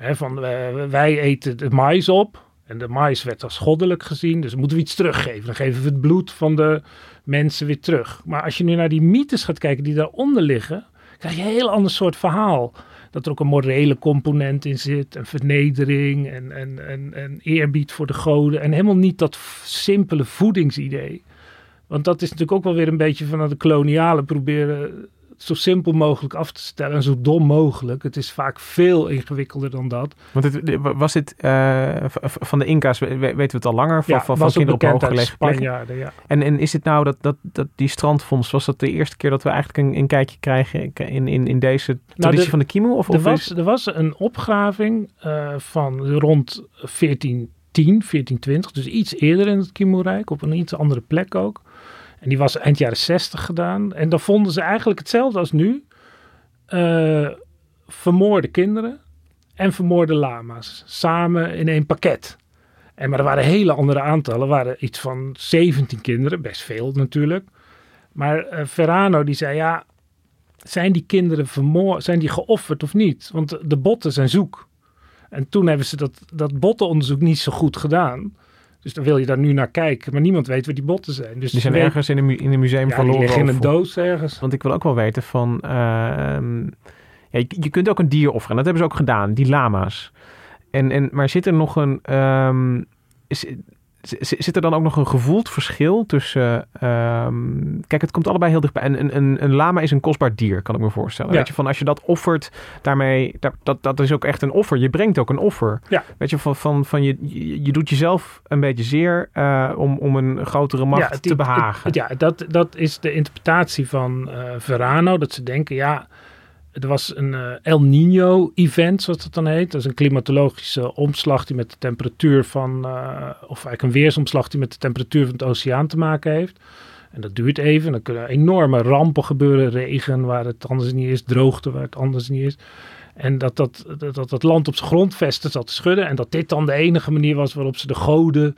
Van, uh, wij eten de mais op. En de mais werd als goddelijk gezien. Dus moeten we iets teruggeven. Dan geven we het bloed van de mensen weer terug. Maar als je nu naar die mythes gaat kijken die daaronder liggen krijg je een heel ander soort verhaal. Dat er ook een morele component in zit, een vernedering en, en, en, en eerbied voor de goden. En helemaal niet dat simpele voedingsidee. Want dat is natuurlijk ook wel weer een beetje van de kolonialen proberen zo simpel mogelijk af te stellen en zo dom mogelijk. Het is vaak veel ingewikkelder dan dat. Want het, was dit uh, van de Inca's, weten we het al langer? Van, ja, van, van kinderen op ja. En, en is het nou dat, dat, dat die strandfonds, was dat de eerste keer dat we eigenlijk een, een kijkje krijgen in, in, in deze traditie nou, de, van de Kimo? Of, er, of was, er was een opgraving uh, van rond 1410, 1420, dus iets eerder in het Kimo-rijk, op een iets andere plek ook. En die was eind jaren 60 gedaan. En dan vonden ze eigenlijk hetzelfde als nu. Uh, vermoorde kinderen en vermoorde lama's. Samen in één pakket. En, maar er waren hele andere aantallen. Er waren iets van 17 kinderen. Best veel natuurlijk. Maar uh, Verano die zei ja... Zijn die kinderen vermoord? Zijn die geofferd of niet? Want de botten zijn zoek. En toen hebben ze dat, dat bottenonderzoek niet zo goed gedaan. Dus dan wil je daar nu naar kijken, maar niemand weet waar die botten zijn. Dus die zijn weet, ergens in een, in een museum ja, verloren. Die liggen in een doos ergens. Want ik wil ook wel weten van... Uh, ja, je, je, kunt ook een dier offeren. Dat hebben ze ook gedaan, die lama's. En, en, maar zit er nog een... Um, is, Zit er dan ook nog een gevoeld verschil tussen... Uh, kijk, het komt allebei heel dichtbij. Een, een, een lama is een kostbaar dier, kan ik me voorstellen. Ja. Weet je, van als je dat offert, daarmee... Dat, dat, dat is ook echt een offer. Je brengt ook een offer. Ja. Weet je, van, van, van je, je doet jezelf een beetje zeer uh, om, om een grotere macht ja, het, te behagen. Het, ja, dat, dat is de interpretatie van uh, Verano. Dat ze denken, ja... Er was een uh, El Nino-event, zoals dat dan heet. Dat is een klimatologische omslag die met de temperatuur van, uh, of eigenlijk een weersomslag die met de temperatuur van het oceaan te maken heeft. En dat duurt even. Dan kunnen enorme rampen gebeuren. Regen waar het anders niet is, droogte waar het anders niet is. En dat dat, dat, dat, land op zijn grondvesten zat te schudden. En dat dit dan de enige manier was waarop ze de goden.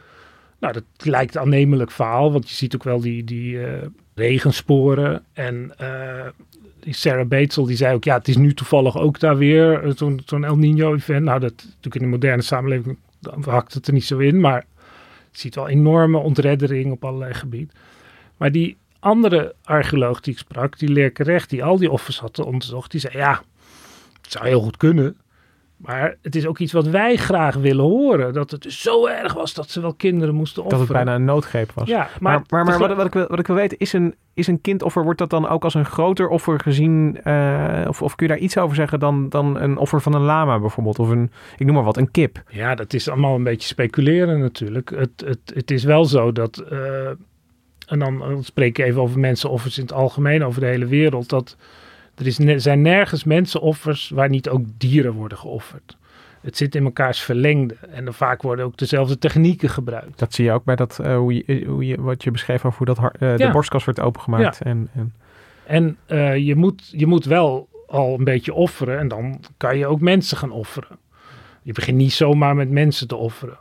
Nou, dat lijkt aannemelijk verhaal, want je ziet ook wel die, die uh, regensporen. En die Sarah Batesel die zei ook, ja, het is nu toevallig ook daar weer zo'n zo'n El Nino event. Nou, dat natuurlijk in de moderne samenleving hakt het er niet zo in, maar je ziet wel enorme ontreddering op allerlei gebieden. Maar die andere archeoloog die ik sprak, die leerkerecht, die al die offers had onderzocht, die zei, ja, het zou heel goed kunnen. Maar het is ook iets wat wij graag willen horen. Dat het zo erg was dat ze wel kinderen moesten offeren. Dat het bijna een noodgreep was. Ja, maar, maar, maar, maar wat, wat, ik wil, wat ik wil weten, is een, is een kindoffer, wordt dat dan ook als een groter offer gezien? Uh, of, of kun je daar iets over zeggen dan, dan een offer van een lama bijvoorbeeld? Of een, ik noem maar wat, een kip? Ja, dat is allemaal een beetje speculeren natuurlijk. Het, het, het is wel zo dat, uh, en dan, dan spreek ik even over mensenoffers in het algemeen, over de hele wereld, dat er is, zijn nergens mensenoffers waar niet ook dieren worden geofferd. Het zit in mekaars verlengde. En dan vaak worden ook dezelfde technieken gebruikt. Dat zie je ook bij dat, uh, hoe je, hoe je, wat je beschreef over hoe dat uh, ja. de borstkas wordt opengemaakt. Ja. En, en... En uh, je, moet, je moet wel al een beetje offeren en dan kan je ook mensen gaan offeren. Je begint niet zomaar met mensen te offeren.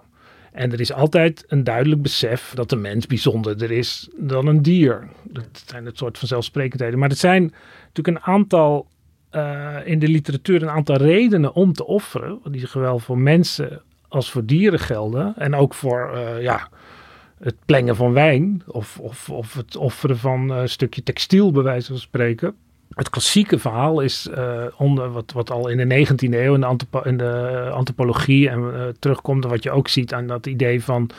En er is altijd een duidelijk besef dat een mens bijzonderder is dan een dier. Dat zijn het soort van zelfsprekendheden. Maar er zijn natuurlijk een aantal uh, in de literatuur een aantal redenen om te offeren. Die zowel voor mensen als voor dieren gelden. En ook voor uh, ja, het plengen van wijn. Of, of, of het offeren van een stukje textiel, bij wijze van spreken. Het klassieke verhaal is uh, onder, wat, wat al in de 19e eeuw in de, antropo in de antropologie en uh, terugkomt. En wat je ook ziet aan dat idee van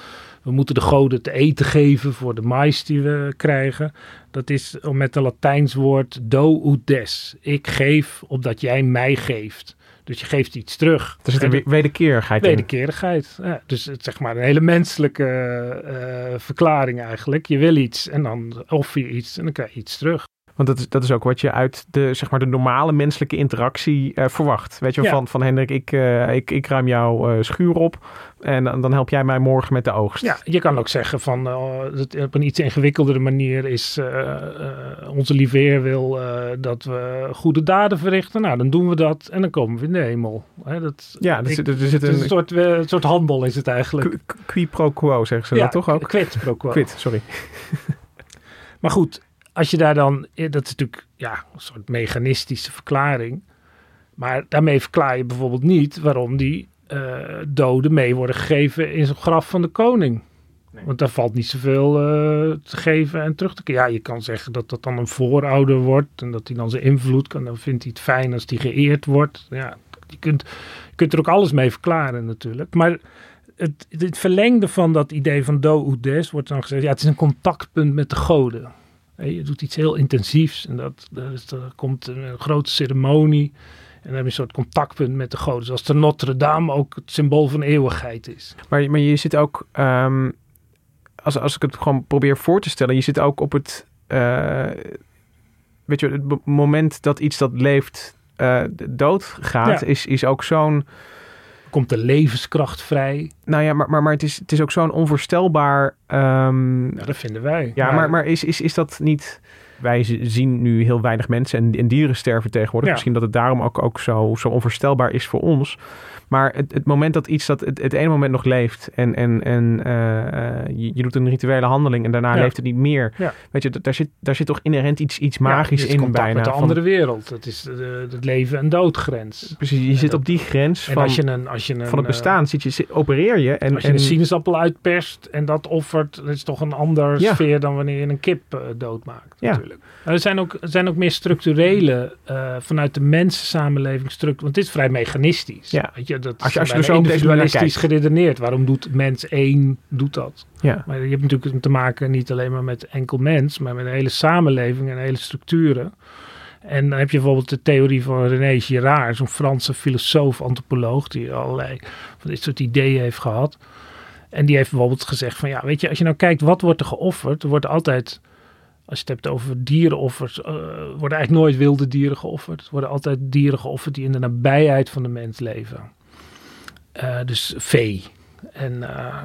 we moeten de goden te eten geven voor de mais die we krijgen. Dat is met een Latijns woord do ut des. Ik geef opdat jij mij geeft. Dus je geeft iets terug. Er zit een wederkerigheid Wederkerigheid. Ja, dus het zeg maar een hele menselijke uh, verklaring eigenlijk. Je wil iets en dan offer je iets en dan krijg je iets terug. Want dat is, dat is ook wat je uit de, zeg maar, de normale menselijke interactie uh, verwacht. Weet je, ja. van, van Hendrik, ik, uh, ik, ik ruim jouw uh, schuur op en dan help jij mij morgen met de oogst. Ja, je kan ook zeggen van dat op een iets ingewikkeldere manier is onze lieveer wil dat we goede daden verrichten. Nou, dan doen we dat en dan komen we in de hemel. Hè, dat, ja, ik, er, er zit een, een, soort, een soort handel is het eigenlijk. Qui pro quo zeggen ze ja, dat toch ook? Quid pro quo. Quid, sorry. maar goed, als je daar dan, dat is natuurlijk ja, een soort mechanistische verklaring. Maar daarmee verklaar je bijvoorbeeld niet waarom die uh, doden mee worden gegeven in zo'n graf van de koning. Nee. Want daar valt niet zoveel uh, te geven en terug te keren. Ja, je kan zeggen dat dat dan een voorouder wordt en dat hij dan zijn invloed kan. Dan vindt hij het fijn als die geëerd wordt. Ja, je kunt, je kunt er ook alles mee verklaren natuurlijk. Maar het, het verlengde van dat idee van do ut des wordt dan gezegd, ja, het is een contactpunt met de goden. Je doet iets heel intensiefs en dat, dat, er komt een grote ceremonie. En dan heb je een soort contactpunt met de goden. Zoals de Notre Dame ook het symbool van eeuwigheid is. Maar, maar je zit ook, um, als, als ik het gewoon probeer voor te stellen, je zit ook op het, uh, weet je, het moment dat iets dat leeft uh, doodgaat, ja. is, is ook zo'n komt de levenskracht vrij. Nou ja, maar, maar, maar het, is, het is ook zo'n onvoorstelbaar. Um, nou, dat vinden wij. Ja, maar, maar, maar is, is, is dat niet. Wij zien nu heel weinig mensen en, en dieren sterven tegenwoordig. Ja. Misschien dat het daarom ook, ook zo, zo onvoorstelbaar is voor ons. Maar het, het moment dat iets dat het, het ene moment nog leeft en, en, en uh, je, je, doet een rituele handeling en daarna ja. leeft het niet meer. Ja. Weet je, daar zit, daar zit toch inherent iets, iets magisch in bijna. met de andere wereld. Het is de, de leven- en doodgrens. Precies, je en zit dat, op die grens en van, als je een, als je een, van het bestaan. Zit je, opereer je. En, als je en, een sinaasappel uitperst en dat offert, dat is toch een ander sfeer dan wanneer je een kip uh, doodmaakt. Natuurlijk. Er zijn ook, er zijn ook meer structurele, uh, vanuit de mensensamenleving, want dit is vrij mechanistisch. Ja. Weet je, dat als je, als je zo individualistisch geredeneerd. Waarom doet mens één doet dat? Ja. Maar je hebt natuurlijk te maken niet alleen maar met enkel mens, maar met een hele samenleving en hele structuren. En dan heb je bijvoorbeeld de theorie van René Girard, zo'n Franse filosoof, antropoloog, die allerlei van dit soort ideeën heeft gehad. En die heeft bijvoorbeeld gezegd van ja, weet je, als je nou kijkt wat wordt er geofferd, er wordt altijd als je het hebt over dierenoffers, uh, worden eigenlijk nooit wilde dieren geofferd. Er worden altijd dieren geofferd die in de nabijheid van de mens leven. Uh, dus vee. En, uh,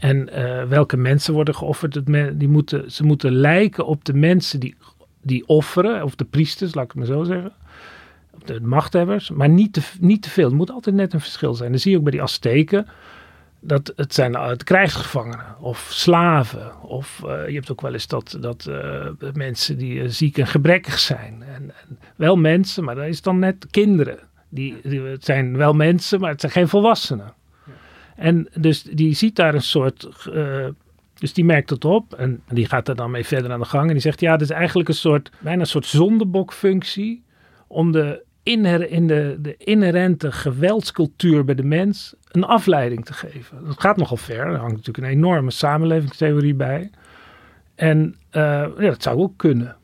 en welke mensen worden geofferd? Die moeten, ze moeten lijken op de mensen die, die offeren, of de priesters, laat ik het maar zo zeggen. De machthebbers, maar niet te, niet te veel. Het moet altijd net een verschil zijn. Dat zie je ook bij die Azteken dat het zijn het krijgsgevangenen of slaven. Of je hebt ook wel eens dat, dat mensen die ziek en gebrekkig zijn. En, en, wel mensen, maar dat is dan net kinderen. Die, die, het zijn wel mensen, maar het zijn geen volwassenen. En dus die ziet daar een soort. dus die merkt het op en die gaat er dan mee verder aan de gang. En die zegt: Ja, dit is eigenlijk een soort. bijna een soort zondebokfunctie. om de inher, in de, de inherente geweldscultuur bij de mens een afleiding te geven. Dat gaat nogal ver. Er hangt natuurlijk een enorme samenlevingstheorie bij. En uh, ja, dat zou ook kunnen.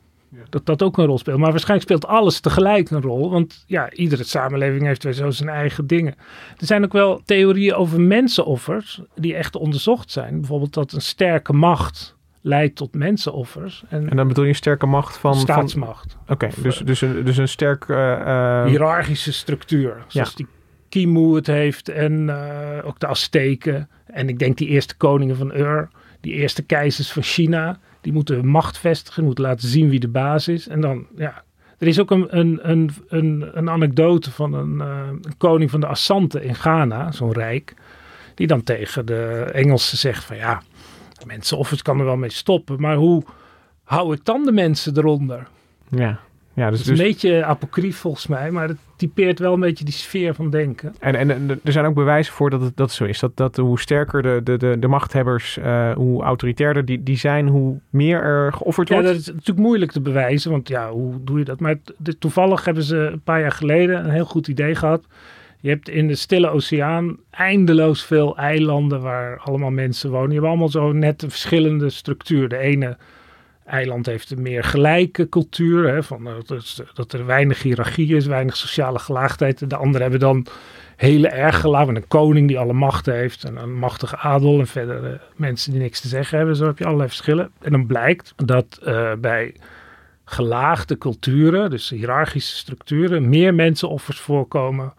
Dat dat ook een rol speelt. Maar waarschijnlijk speelt alles tegelijk een rol. Want ja, iedere samenleving heeft weer zo zijn eigen dingen. Er zijn ook wel theorieën over mensenoffers die echt onderzocht zijn. Bijvoorbeeld dat een sterke macht leidt tot mensenoffers. En, en dan bedoel je een sterke macht van... Staatsmacht. Oké, okay, dus, dus, een, dus een sterk... Uh, uh... Hiërarchische structuur. Zoals ja. die Kimu het heeft en uh, ook de Azteken. En ik denk die eerste koningen van Ur, die eerste keizers van China. Die moeten macht vestigen, moeten laten zien wie de baas is. En dan, ja. Er is ook een, een, een, een, een anekdote van een, uh, een koning van de Assanten in Ghana, zo'n rijk. Die dan tegen de Engelsen zegt van ja, mensenoffers kan er wel mee stoppen. Maar hoe hou ik dan de mensen eronder? Ja. Ja, dus, het is dus... een beetje apocrief volgens mij, maar het typeert wel een beetje die sfeer van denken. En, en, er zijn ook bewijzen voor dat het dat zo is. Dat, dat hoe sterker de, de, de, de machthebbers, uh, hoe autoritairder die, die zijn, hoe meer er geofferd wordt. Ja, dat is natuurlijk moeilijk te bewijzen, want ja, hoe doe je dat? Maar toevallig hebben ze een paar jaar geleden een heel goed idee gehad. Je hebt in de Stille Oceaan eindeloos veel eilanden waar allemaal mensen wonen. Je hebt allemaal zo net een verschillende structuur. De ene eiland heeft een meer gelijke cultuur. Hè, van, dat, er weinig hiërarchie is, weinig sociale gelaagdheid. De anderen hebben dan hele erg gelaagd. Een koning die alle macht heeft. En een machtige adel. En verder uh, mensen die niks te zeggen hebben. Zo heb je allerlei verschillen. En dan blijkt dat uh, bij gelaagde culturen, dus hiërarchische structuren, meer mensenoffers voorkomen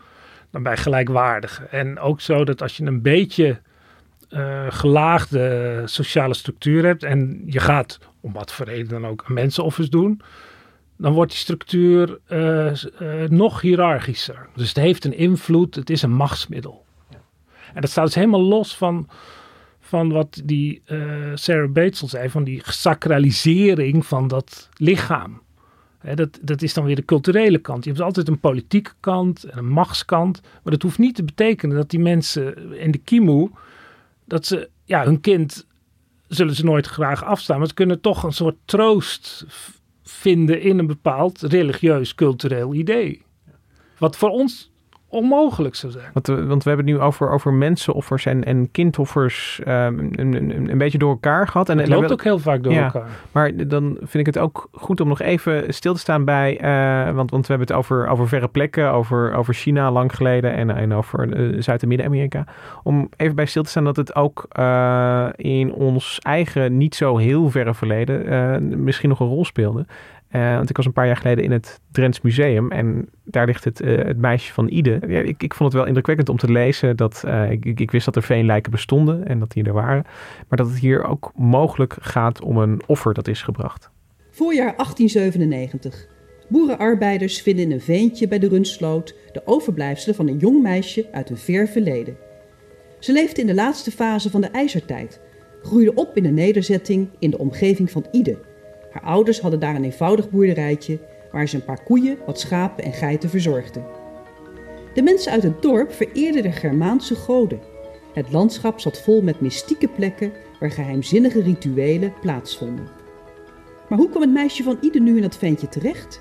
dan bij gelijkwaardige. En ook zo dat als je een beetje uh, gelaagde sociale structuur hebt en je gaat om wat voor reden dan ook mensenoffers doen, dan wordt die structuur uh, uh, nog hiërarchischer. Dus het heeft een invloed, het is een machtsmiddel. Ja. En dat staat dus helemaal los van, van wat die Sarah Bates al zei, van die gesacralisering van dat lichaam. dat, dat is dan weer de culturele kant. Je hebt altijd een politieke kant en een machtskant. Maar dat hoeft niet te betekenen dat die mensen in de kimoe dat ze ja, hun kind zullen ze nooit graag afstaan. Maar ze kunnen toch een soort troost vinden in een bepaald religieus, cultureel idee. Wat voor ons onmogelijk zou zijn. Want, want we hebben het nu over, over mensenoffers en, en kindoffers um, een, een, een, beetje door elkaar gehad. En, het loopt ook heel vaak door elkaar. Maar dan vind ik het ook goed om nog even stil te staan bij... Uh, want, want we hebben het over, over verre plekken, over, over China lang geleden en, en over uh, Zuid- en Midden-Amerika. Om even bij stil te staan dat het ook uh, in ons eigen niet zo heel verre verleden misschien nog een rol speelde. Uh, want ik was een paar jaar geleden in het Drents Museum en daar ligt het, uh, het meisje van Ide. Ik, ik vond het wel indrukwekkend om te lezen dat uh, ik, ik, wist dat er veenlijken bestonden en dat die er waren. Maar dat het hier ook mogelijk gaat om een offer dat is gebracht. Voorjaar 1897. Boerenarbeiders vinden in een veentje bij de Runsloot de overblijfselen van een jong meisje uit een ver verleden. Ze leefde in de laatste fase van de ijzertijd, groeide op in een nederzetting in de omgeving van Ide haar ouders hadden daar een eenvoudig boerderijtje waar ze een paar koeien, wat schapen en geiten verzorgden. De mensen uit het dorp vereerden de Germaanse goden. Het landschap zat vol met mystieke plekken waar geheimzinnige rituelen plaatsvonden. Maar hoe kwam het meisje van Ide nu in dat ventje terecht?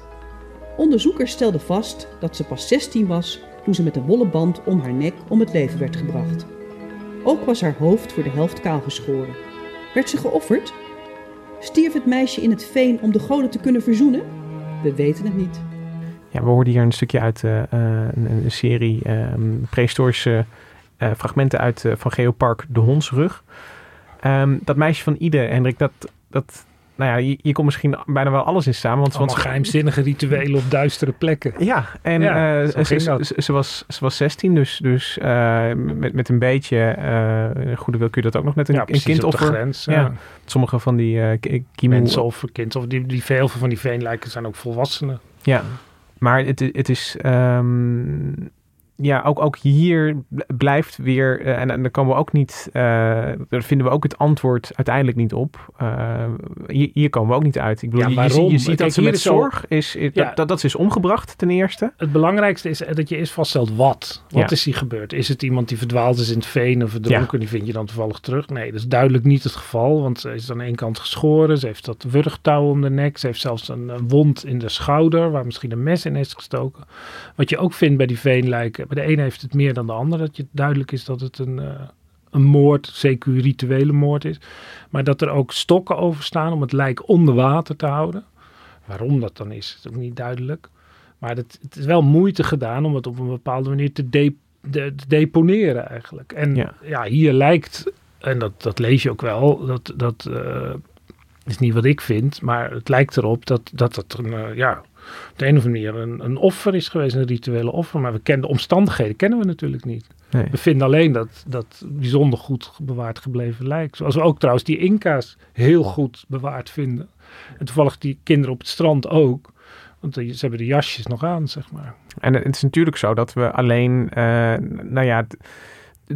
Onderzoekers stelden vast dat ze pas 16 was toen ze met een wollen band om haar nek om het leven werd gebracht. Ook was haar hoofd voor de helft kaal geschoren. Werd ze geofferd? Stierf het meisje in het veen om de goden te kunnen verzoenen? We weten het niet. Ja, we hoorden hier een stukje uit uh, een, een, serie uh, prehistorische uh, fragmenten uit van Geopark De Hondsrug. Um, dat meisje van Ide, Hendrik, dat, dat, nou ja, je, je komt misschien bijna wel alles in samen. Want, want geheimzinnige rituelen op duistere plekken. Ja, en ja, uh, ze, ze, ze, was, ze was 16, dus, dus uh, met, met een beetje uh, goede wil kun je dat ook nog met een, ja, een kind offer. Grens, ja. ja. Sommige van die uh, Mensen of kind of die, die veel van die veenlijken zijn ook volwassenen. Ja, maar het, het is um, ja, ook, ook hier blijft weer, uh, en, en daar komen we ook niet, uh, daar vinden we ook het antwoord uiteindelijk niet op. Uh, hier, hier, komen we ook niet uit. Ik bedoel, ja, je, je, ziet dat ze met zorg is, is ja, dat, dat, is omgebracht ten eerste. Het belangrijkste is dat je eerst vaststelt wat. Wat ja. is hier gebeurd? Is het iemand die verdwaald is in het veen of verdronken? Die vind je dan toevallig terug? Nee, dat is duidelijk niet het geval, want ze is aan één kant geschoren. Ze heeft dat wurgtouw om de nek. Ze heeft zelfs een, een wond in de schouder waar misschien een mes in is gestoken. Wat je ook vindt bij die veenlijken bij de ene heeft het meer dan de ander. Dat je duidelijk is dat het een, uh, een moord, zeker rituele moord is. Maar dat er ook stokken over staan om het lijk onder water te houden. Waarom dat dan is, is ook niet duidelijk. Maar het, het is wel moeite gedaan om het op een bepaalde manier te, de, de, te deponeren eigenlijk. En ja. ja. hier lijkt, en dat, dat lees je ook wel, dat, dat uh, is niet wat ik vind, maar het lijkt erop dat dat, dat een, uh, ja, op de een of andere manier een, een offer is geweest, een rituele offer. Maar we kennen de omstandigheden kennen we natuurlijk niet. Nee. We vinden alleen dat, dat bijzonder goed bewaard gebleven lijk. Zoals we ook trouwens die Inca's heel goed bewaard vinden. En toevallig die kinderen op het strand ook. Want ze hebben de jasjes nog aan, zeg maar. En het is natuurlijk zo dat we alleen, eh, nou ja,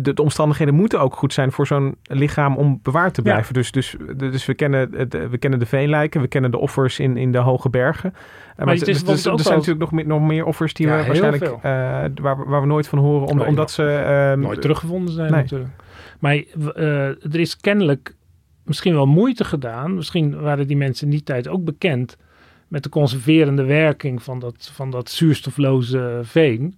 de, de omstandigheden moeten ook goed zijn voor zo'n lichaam om bewaard te Ja. blijven. Dus, dus, dus we, kennen het, we kennen de veenlijken, we kennen de offers in, in de hoge bergen. Eh, Maar het is dus- dus- er zijn wel- natuurlijk nog meer, nog meer offers die Ja, we waarschijnlijk, eh, waar, waar we nooit van horen, om, Nee, omdat ze... ehm, Nooit teruggevonden zijn nee. natuurlijk. Maar eh, er is kennelijk misschien wel moeite gedaan. Misschien waren die mensen in die tijd ook bekend met de conserverende werking van dat, van dat zuurstofloze veen.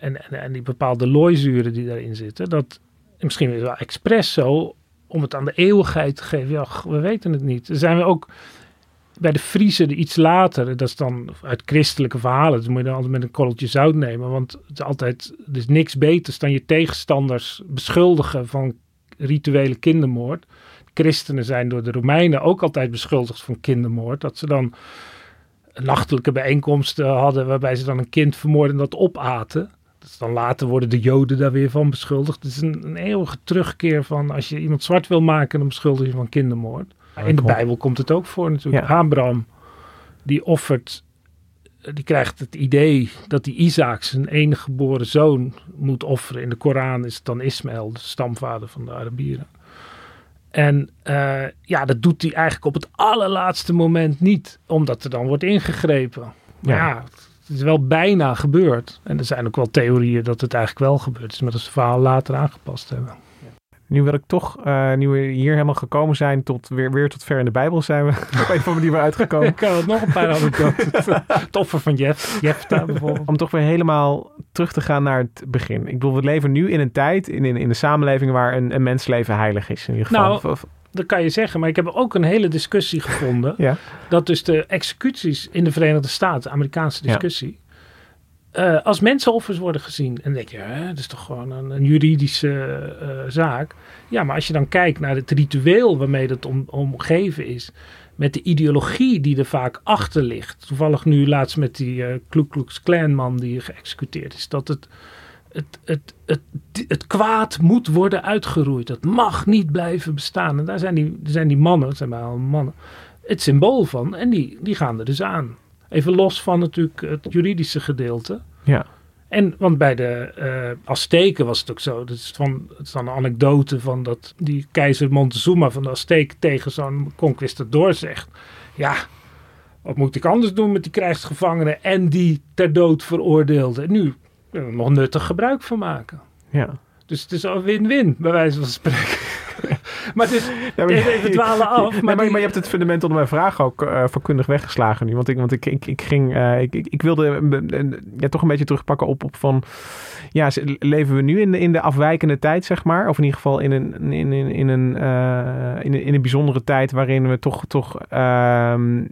En, en, en die bepaalde looizuren die daarin zitten. Dat misschien is wel expres zo om het aan de eeuwigheid te geven. Ja, we weten het niet. Er zijn we ook bij de Friesen iets later. Dat is dan uit christelijke verhalen. Dat moet je dan altijd met een korreltje zout nemen. Want het is altijd, er is niks beters dan je tegenstanders beschuldigen van rituele kindermoord. Christenen zijn door de Romeinen ook altijd beschuldigd van kindermoord. Dat ze dan nachtelijke bijeenkomsten hadden waarbij ze dan een kind vermoorden en dat opaten. Dus dan later worden de Joden daar weer van beschuldigd. Het is een, een eeuwige terugkeer van als je iemand zwart wil maken, dan beschuldig je van kindermoord. In de. Bijbel komt het ook voor natuurlijk. Ja. Abraham, die offert, die krijgt het idee dat hij Isaac, zijn enige geboren zoon, moet offeren. In de Koran is het dan Ismaël, de stamvader van de Arabieren. En eh, ja, dat doet hij eigenlijk op het allerlaatste moment niet, omdat er dan wordt ingegrepen. Maar Ja. ja, het is wel bijna gebeurd. En er zijn ook wel theorieën dat het eigenlijk wel gebeurd is, maar dat ze het verhaal later aangepast hebben. Nu wil ik toch, eh, nu we hier helemaal gekomen zijn, tot weer, weer tot ver in de Bijbel zijn we op een of andere manier weer uitgekomen. Ik kan het nog een paar anekdotes. Het offer van Jef, Jefta bijvoorbeeld. Om toch weer helemaal terug te gaan naar het begin. Ik bedoel, we leven nu in een tijd, in, in, in de samenleving waar een, een mensleven heilig is. In ieder geval. Nou, Dat kan je zeggen, maar ik heb ook een hele discussie gevonden. ja. Dat dus de executies in de Verenigde Staten, Amerikaanse discussie, eh, als mensenoffers worden gezien. En dan denk je, hè, dat is toch gewoon een, een juridische eh, zaak. Ja, maar als je dan kijkt naar het ritueel waarmee dat om, omgeven is, met de ideologie die er vaak achter ligt. Toevallig nu laatst met die eh Ku Klux Klan man die geëxecuteerd is. Dat het, het, het, het, het kwaad moet worden uitgeroeid. Dat mag niet blijven bestaan. En daar zijn die, zijn die mannen, het zijn maar allemaal mannen, het symbool van. En die, die gaan er dus aan. Even los van natuurlijk het juridische gedeelte. Ja. En want bij de eh Azteken was het ook zo. Dat is, van, het is dan een anekdote van dat die keizer Montezuma van de Azteken tegen zo'n conquistador zegt. Ja, wat moet ik anders doen met die krijgsgevangenen en die ter dood veroordeelden? En nu kunnen er nog nuttig gebruik van maken. ja. Dus het is al win-win, bij wijze van spreken. maar is, Ja, maar- even, dwalen af. Nee, Maar, maar, die- maar je hebt het fundament onder mijn vraag ook eh vakkundig weggeslagen nu. Want ik, want ik, ik, ik ging, eh, ik, ik, ik wilde ja, toch een beetje terugpakken op, op van, ja, leven we nu in de, in de afwijkende tijd, zeg maar? Of in ieder geval in een, in, in, in, een, eh, in, een, in een bijzondere tijd waarin we toch, toch ehm,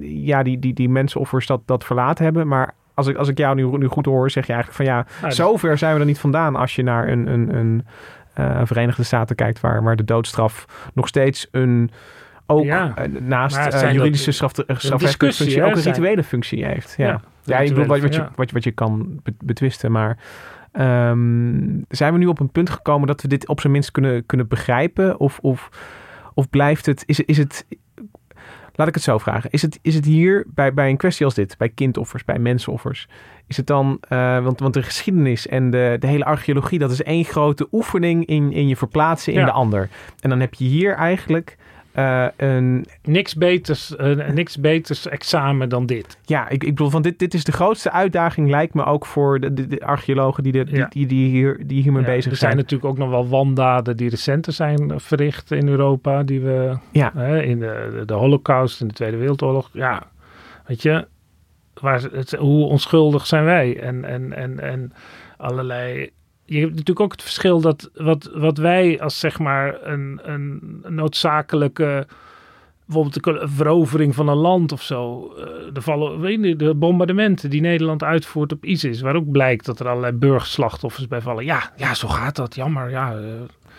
ja, die, die, die mensenoffers dat, dat verlaten hebben. Maar als ik, als ik jou nu, nu goed hoor, zeg je eigenlijk van ja, dus- zover zijn we er niet vandaan als je naar een, een, een eh, Verenigde Staten kijkt waar, waar de doodstraf nog steeds een ook Ja. eh, naast zijn juridische straf, een strafrechtelijke discussie, functie hè, ook een zijn- rituele functie heeft. Ja, Ja, ja, ik bedoel wat, wat, je, ja. wat, je- wat je kan be- betwisten, maar ehm, zijn we nu op een punt gekomen dat we dit op zijn minst kunnen, kunnen begrijpen? Of, of, of blijft het, is, is het, laat ik het zo vragen, is het, is het hier bij, bij een kwestie als dit, bij kindoffers, bij mensenoffers, is het dan, eh, want, want de geschiedenis en de, de hele archeologie, dat is één grote oefening in, in je verplaatsen in Ja. de ander. En dan heb je hier eigenlijk eh, een, niks, beters, eh, niks beters examen dan dit. ja, ik, ik bedoel, van dit, dit is de grootste uitdaging, lijkt me ook voor de, de, de archeologen die, de, die, Ja. die, die, hier, die hiermee Ja, bezig er zijn. zijn natuurlijk ook nog wel wandaden die recenter zijn verricht in Europa. Die we Ja. hè, in de, de Holocaust, in de Tweede Wereldoorlog. Ja, weet je, waar, het, hoe onschuldig zijn wij? En, en, en, en allerlei. Je hebt natuurlijk ook het verschil dat wat, wat wij als zeg maar een, een noodzakelijke. Bijvoorbeeld de verovering van een land of zo. eh, Er vallen weet je, de bombardementen die Nederland uitvoert op ISIS. Waar ook blijkt dat er allerlei burgerslachtoffers bij vallen. Ja, ja zo gaat dat. Jammer. Ja, eh,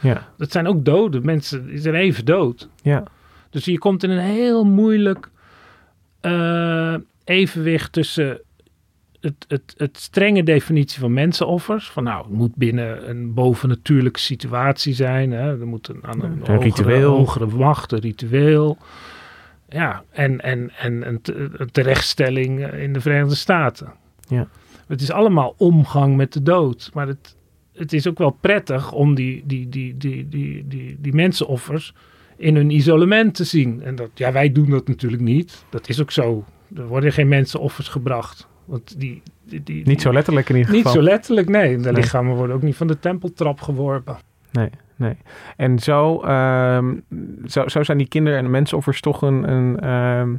Ja, dat zijn ook doden. Mensen die zijn even dood. ja, Dus je komt in een heel moeilijk, eh, evenwicht tussen het, het, het strenge definitie van mensenoffers. Van nou, het moet binnen een bovennatuurlijke situatie zijn. Hè. Er moet een, aan een, Een hogere, ritueel. hogere macht, een ritueel. Ja, en, en, en een terechtstelling eh, in de Verenigde Staten. Ja. Het is allemaal omgang met de dood. Maar het, het is ook wel prettig om die, die, die, die, die, die, die mensenoffers in hun isolement te zien. En dat, ja, wij doen dat natuurlijk niet. Dat is ook zo. Er worden geen mensenoffers gebracht. Want die, die, die, Niet zo letterlijk in ieder niet geval. zo letterlijk, nee. De Nee. lichamen worden ook niet van de tempeltrap geworpen. Nee, nee. En zo, ehm, zo, zo zijn die kinderen en mensenoffers toch een, een, ehm,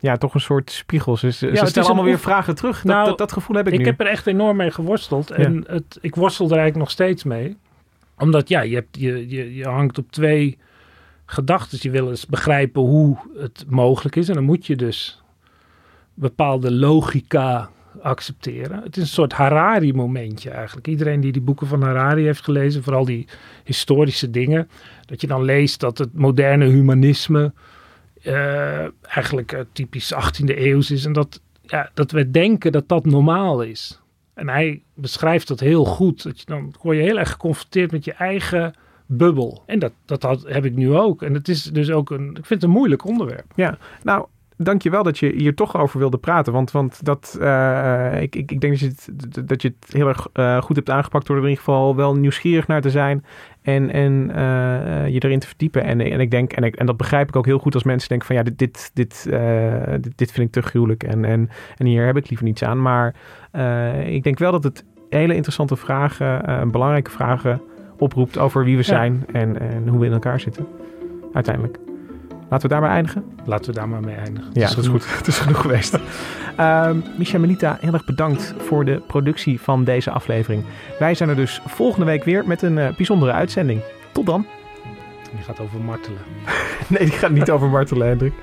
ja, toch een soort spiegels. Dus ze het is stellen een allemaal weer vragen terug. Dat, Nou, dat, dat gevoel heb ik, Ik nu. heb er echt enorm mee geworsteld. En het, ik worstel er eigenlijk nog steeds mee. Omdat ja, je, hebt, je, je, je hangt op twee gedachten. Je wil eens begrijpen hoe het mogelijk is. En dan moet je dus bepaalde logica accepteren. Het is een soort Harari-momentje eigenlijk. Iedereen die die boeken van Harari heeft gelezen, vooral die historische dingen, dat je dan leest dat het moderne humanisme eh, eigenlijk eh, typisch 18e eeuws is en dat, ja, dat we denken dat dat normaal is. En hij beschrijft dat heel goed. Dat je dan word je heel erg geconfronteerd met je eigen bubbel. En dat, dat had, heb ik nu ook. En het is dus ook een, ik vind het een moeilijk onderwerp. Ja, nou, dankjewel dat je hier toch over wilde praten. Want, want dat, eh, ik, ik, ik denk dat je het, dat je het heel erg eh, goed hebt aangepakt door er in ieder geval wel nieuwsgierig naar te zijn. En, en eh, je erin te verdiepen. En, en ik denk, en, ik, en dat begrijp ik ook heel goed als mensen denken van ja, dit, dit, dit, eh, dit, dit vind ik te gruwelijk. En, en, en hier heb ik liever niets aan. Maar eh, ik denk wel dat het hele interessante vragen, eh, belangrijke vragen oproept over wie we Ja. zijn en, en hoe we in elkaar zitten. Uiteindelijk. Laten we daarbij eindigen. Laten we daar maar mee eindigen. Ja, Het dat is goed. Het is genoeg geweest. Ehm Micha Melita, heel erg bedankt voor de productie van deze aflevering. Wij zijn er dus volgende week weer met een eh, bijzondere uitzending. Tot dan. Die gaat over martelen. Nee, die gaat niet over martelen, Hendrik.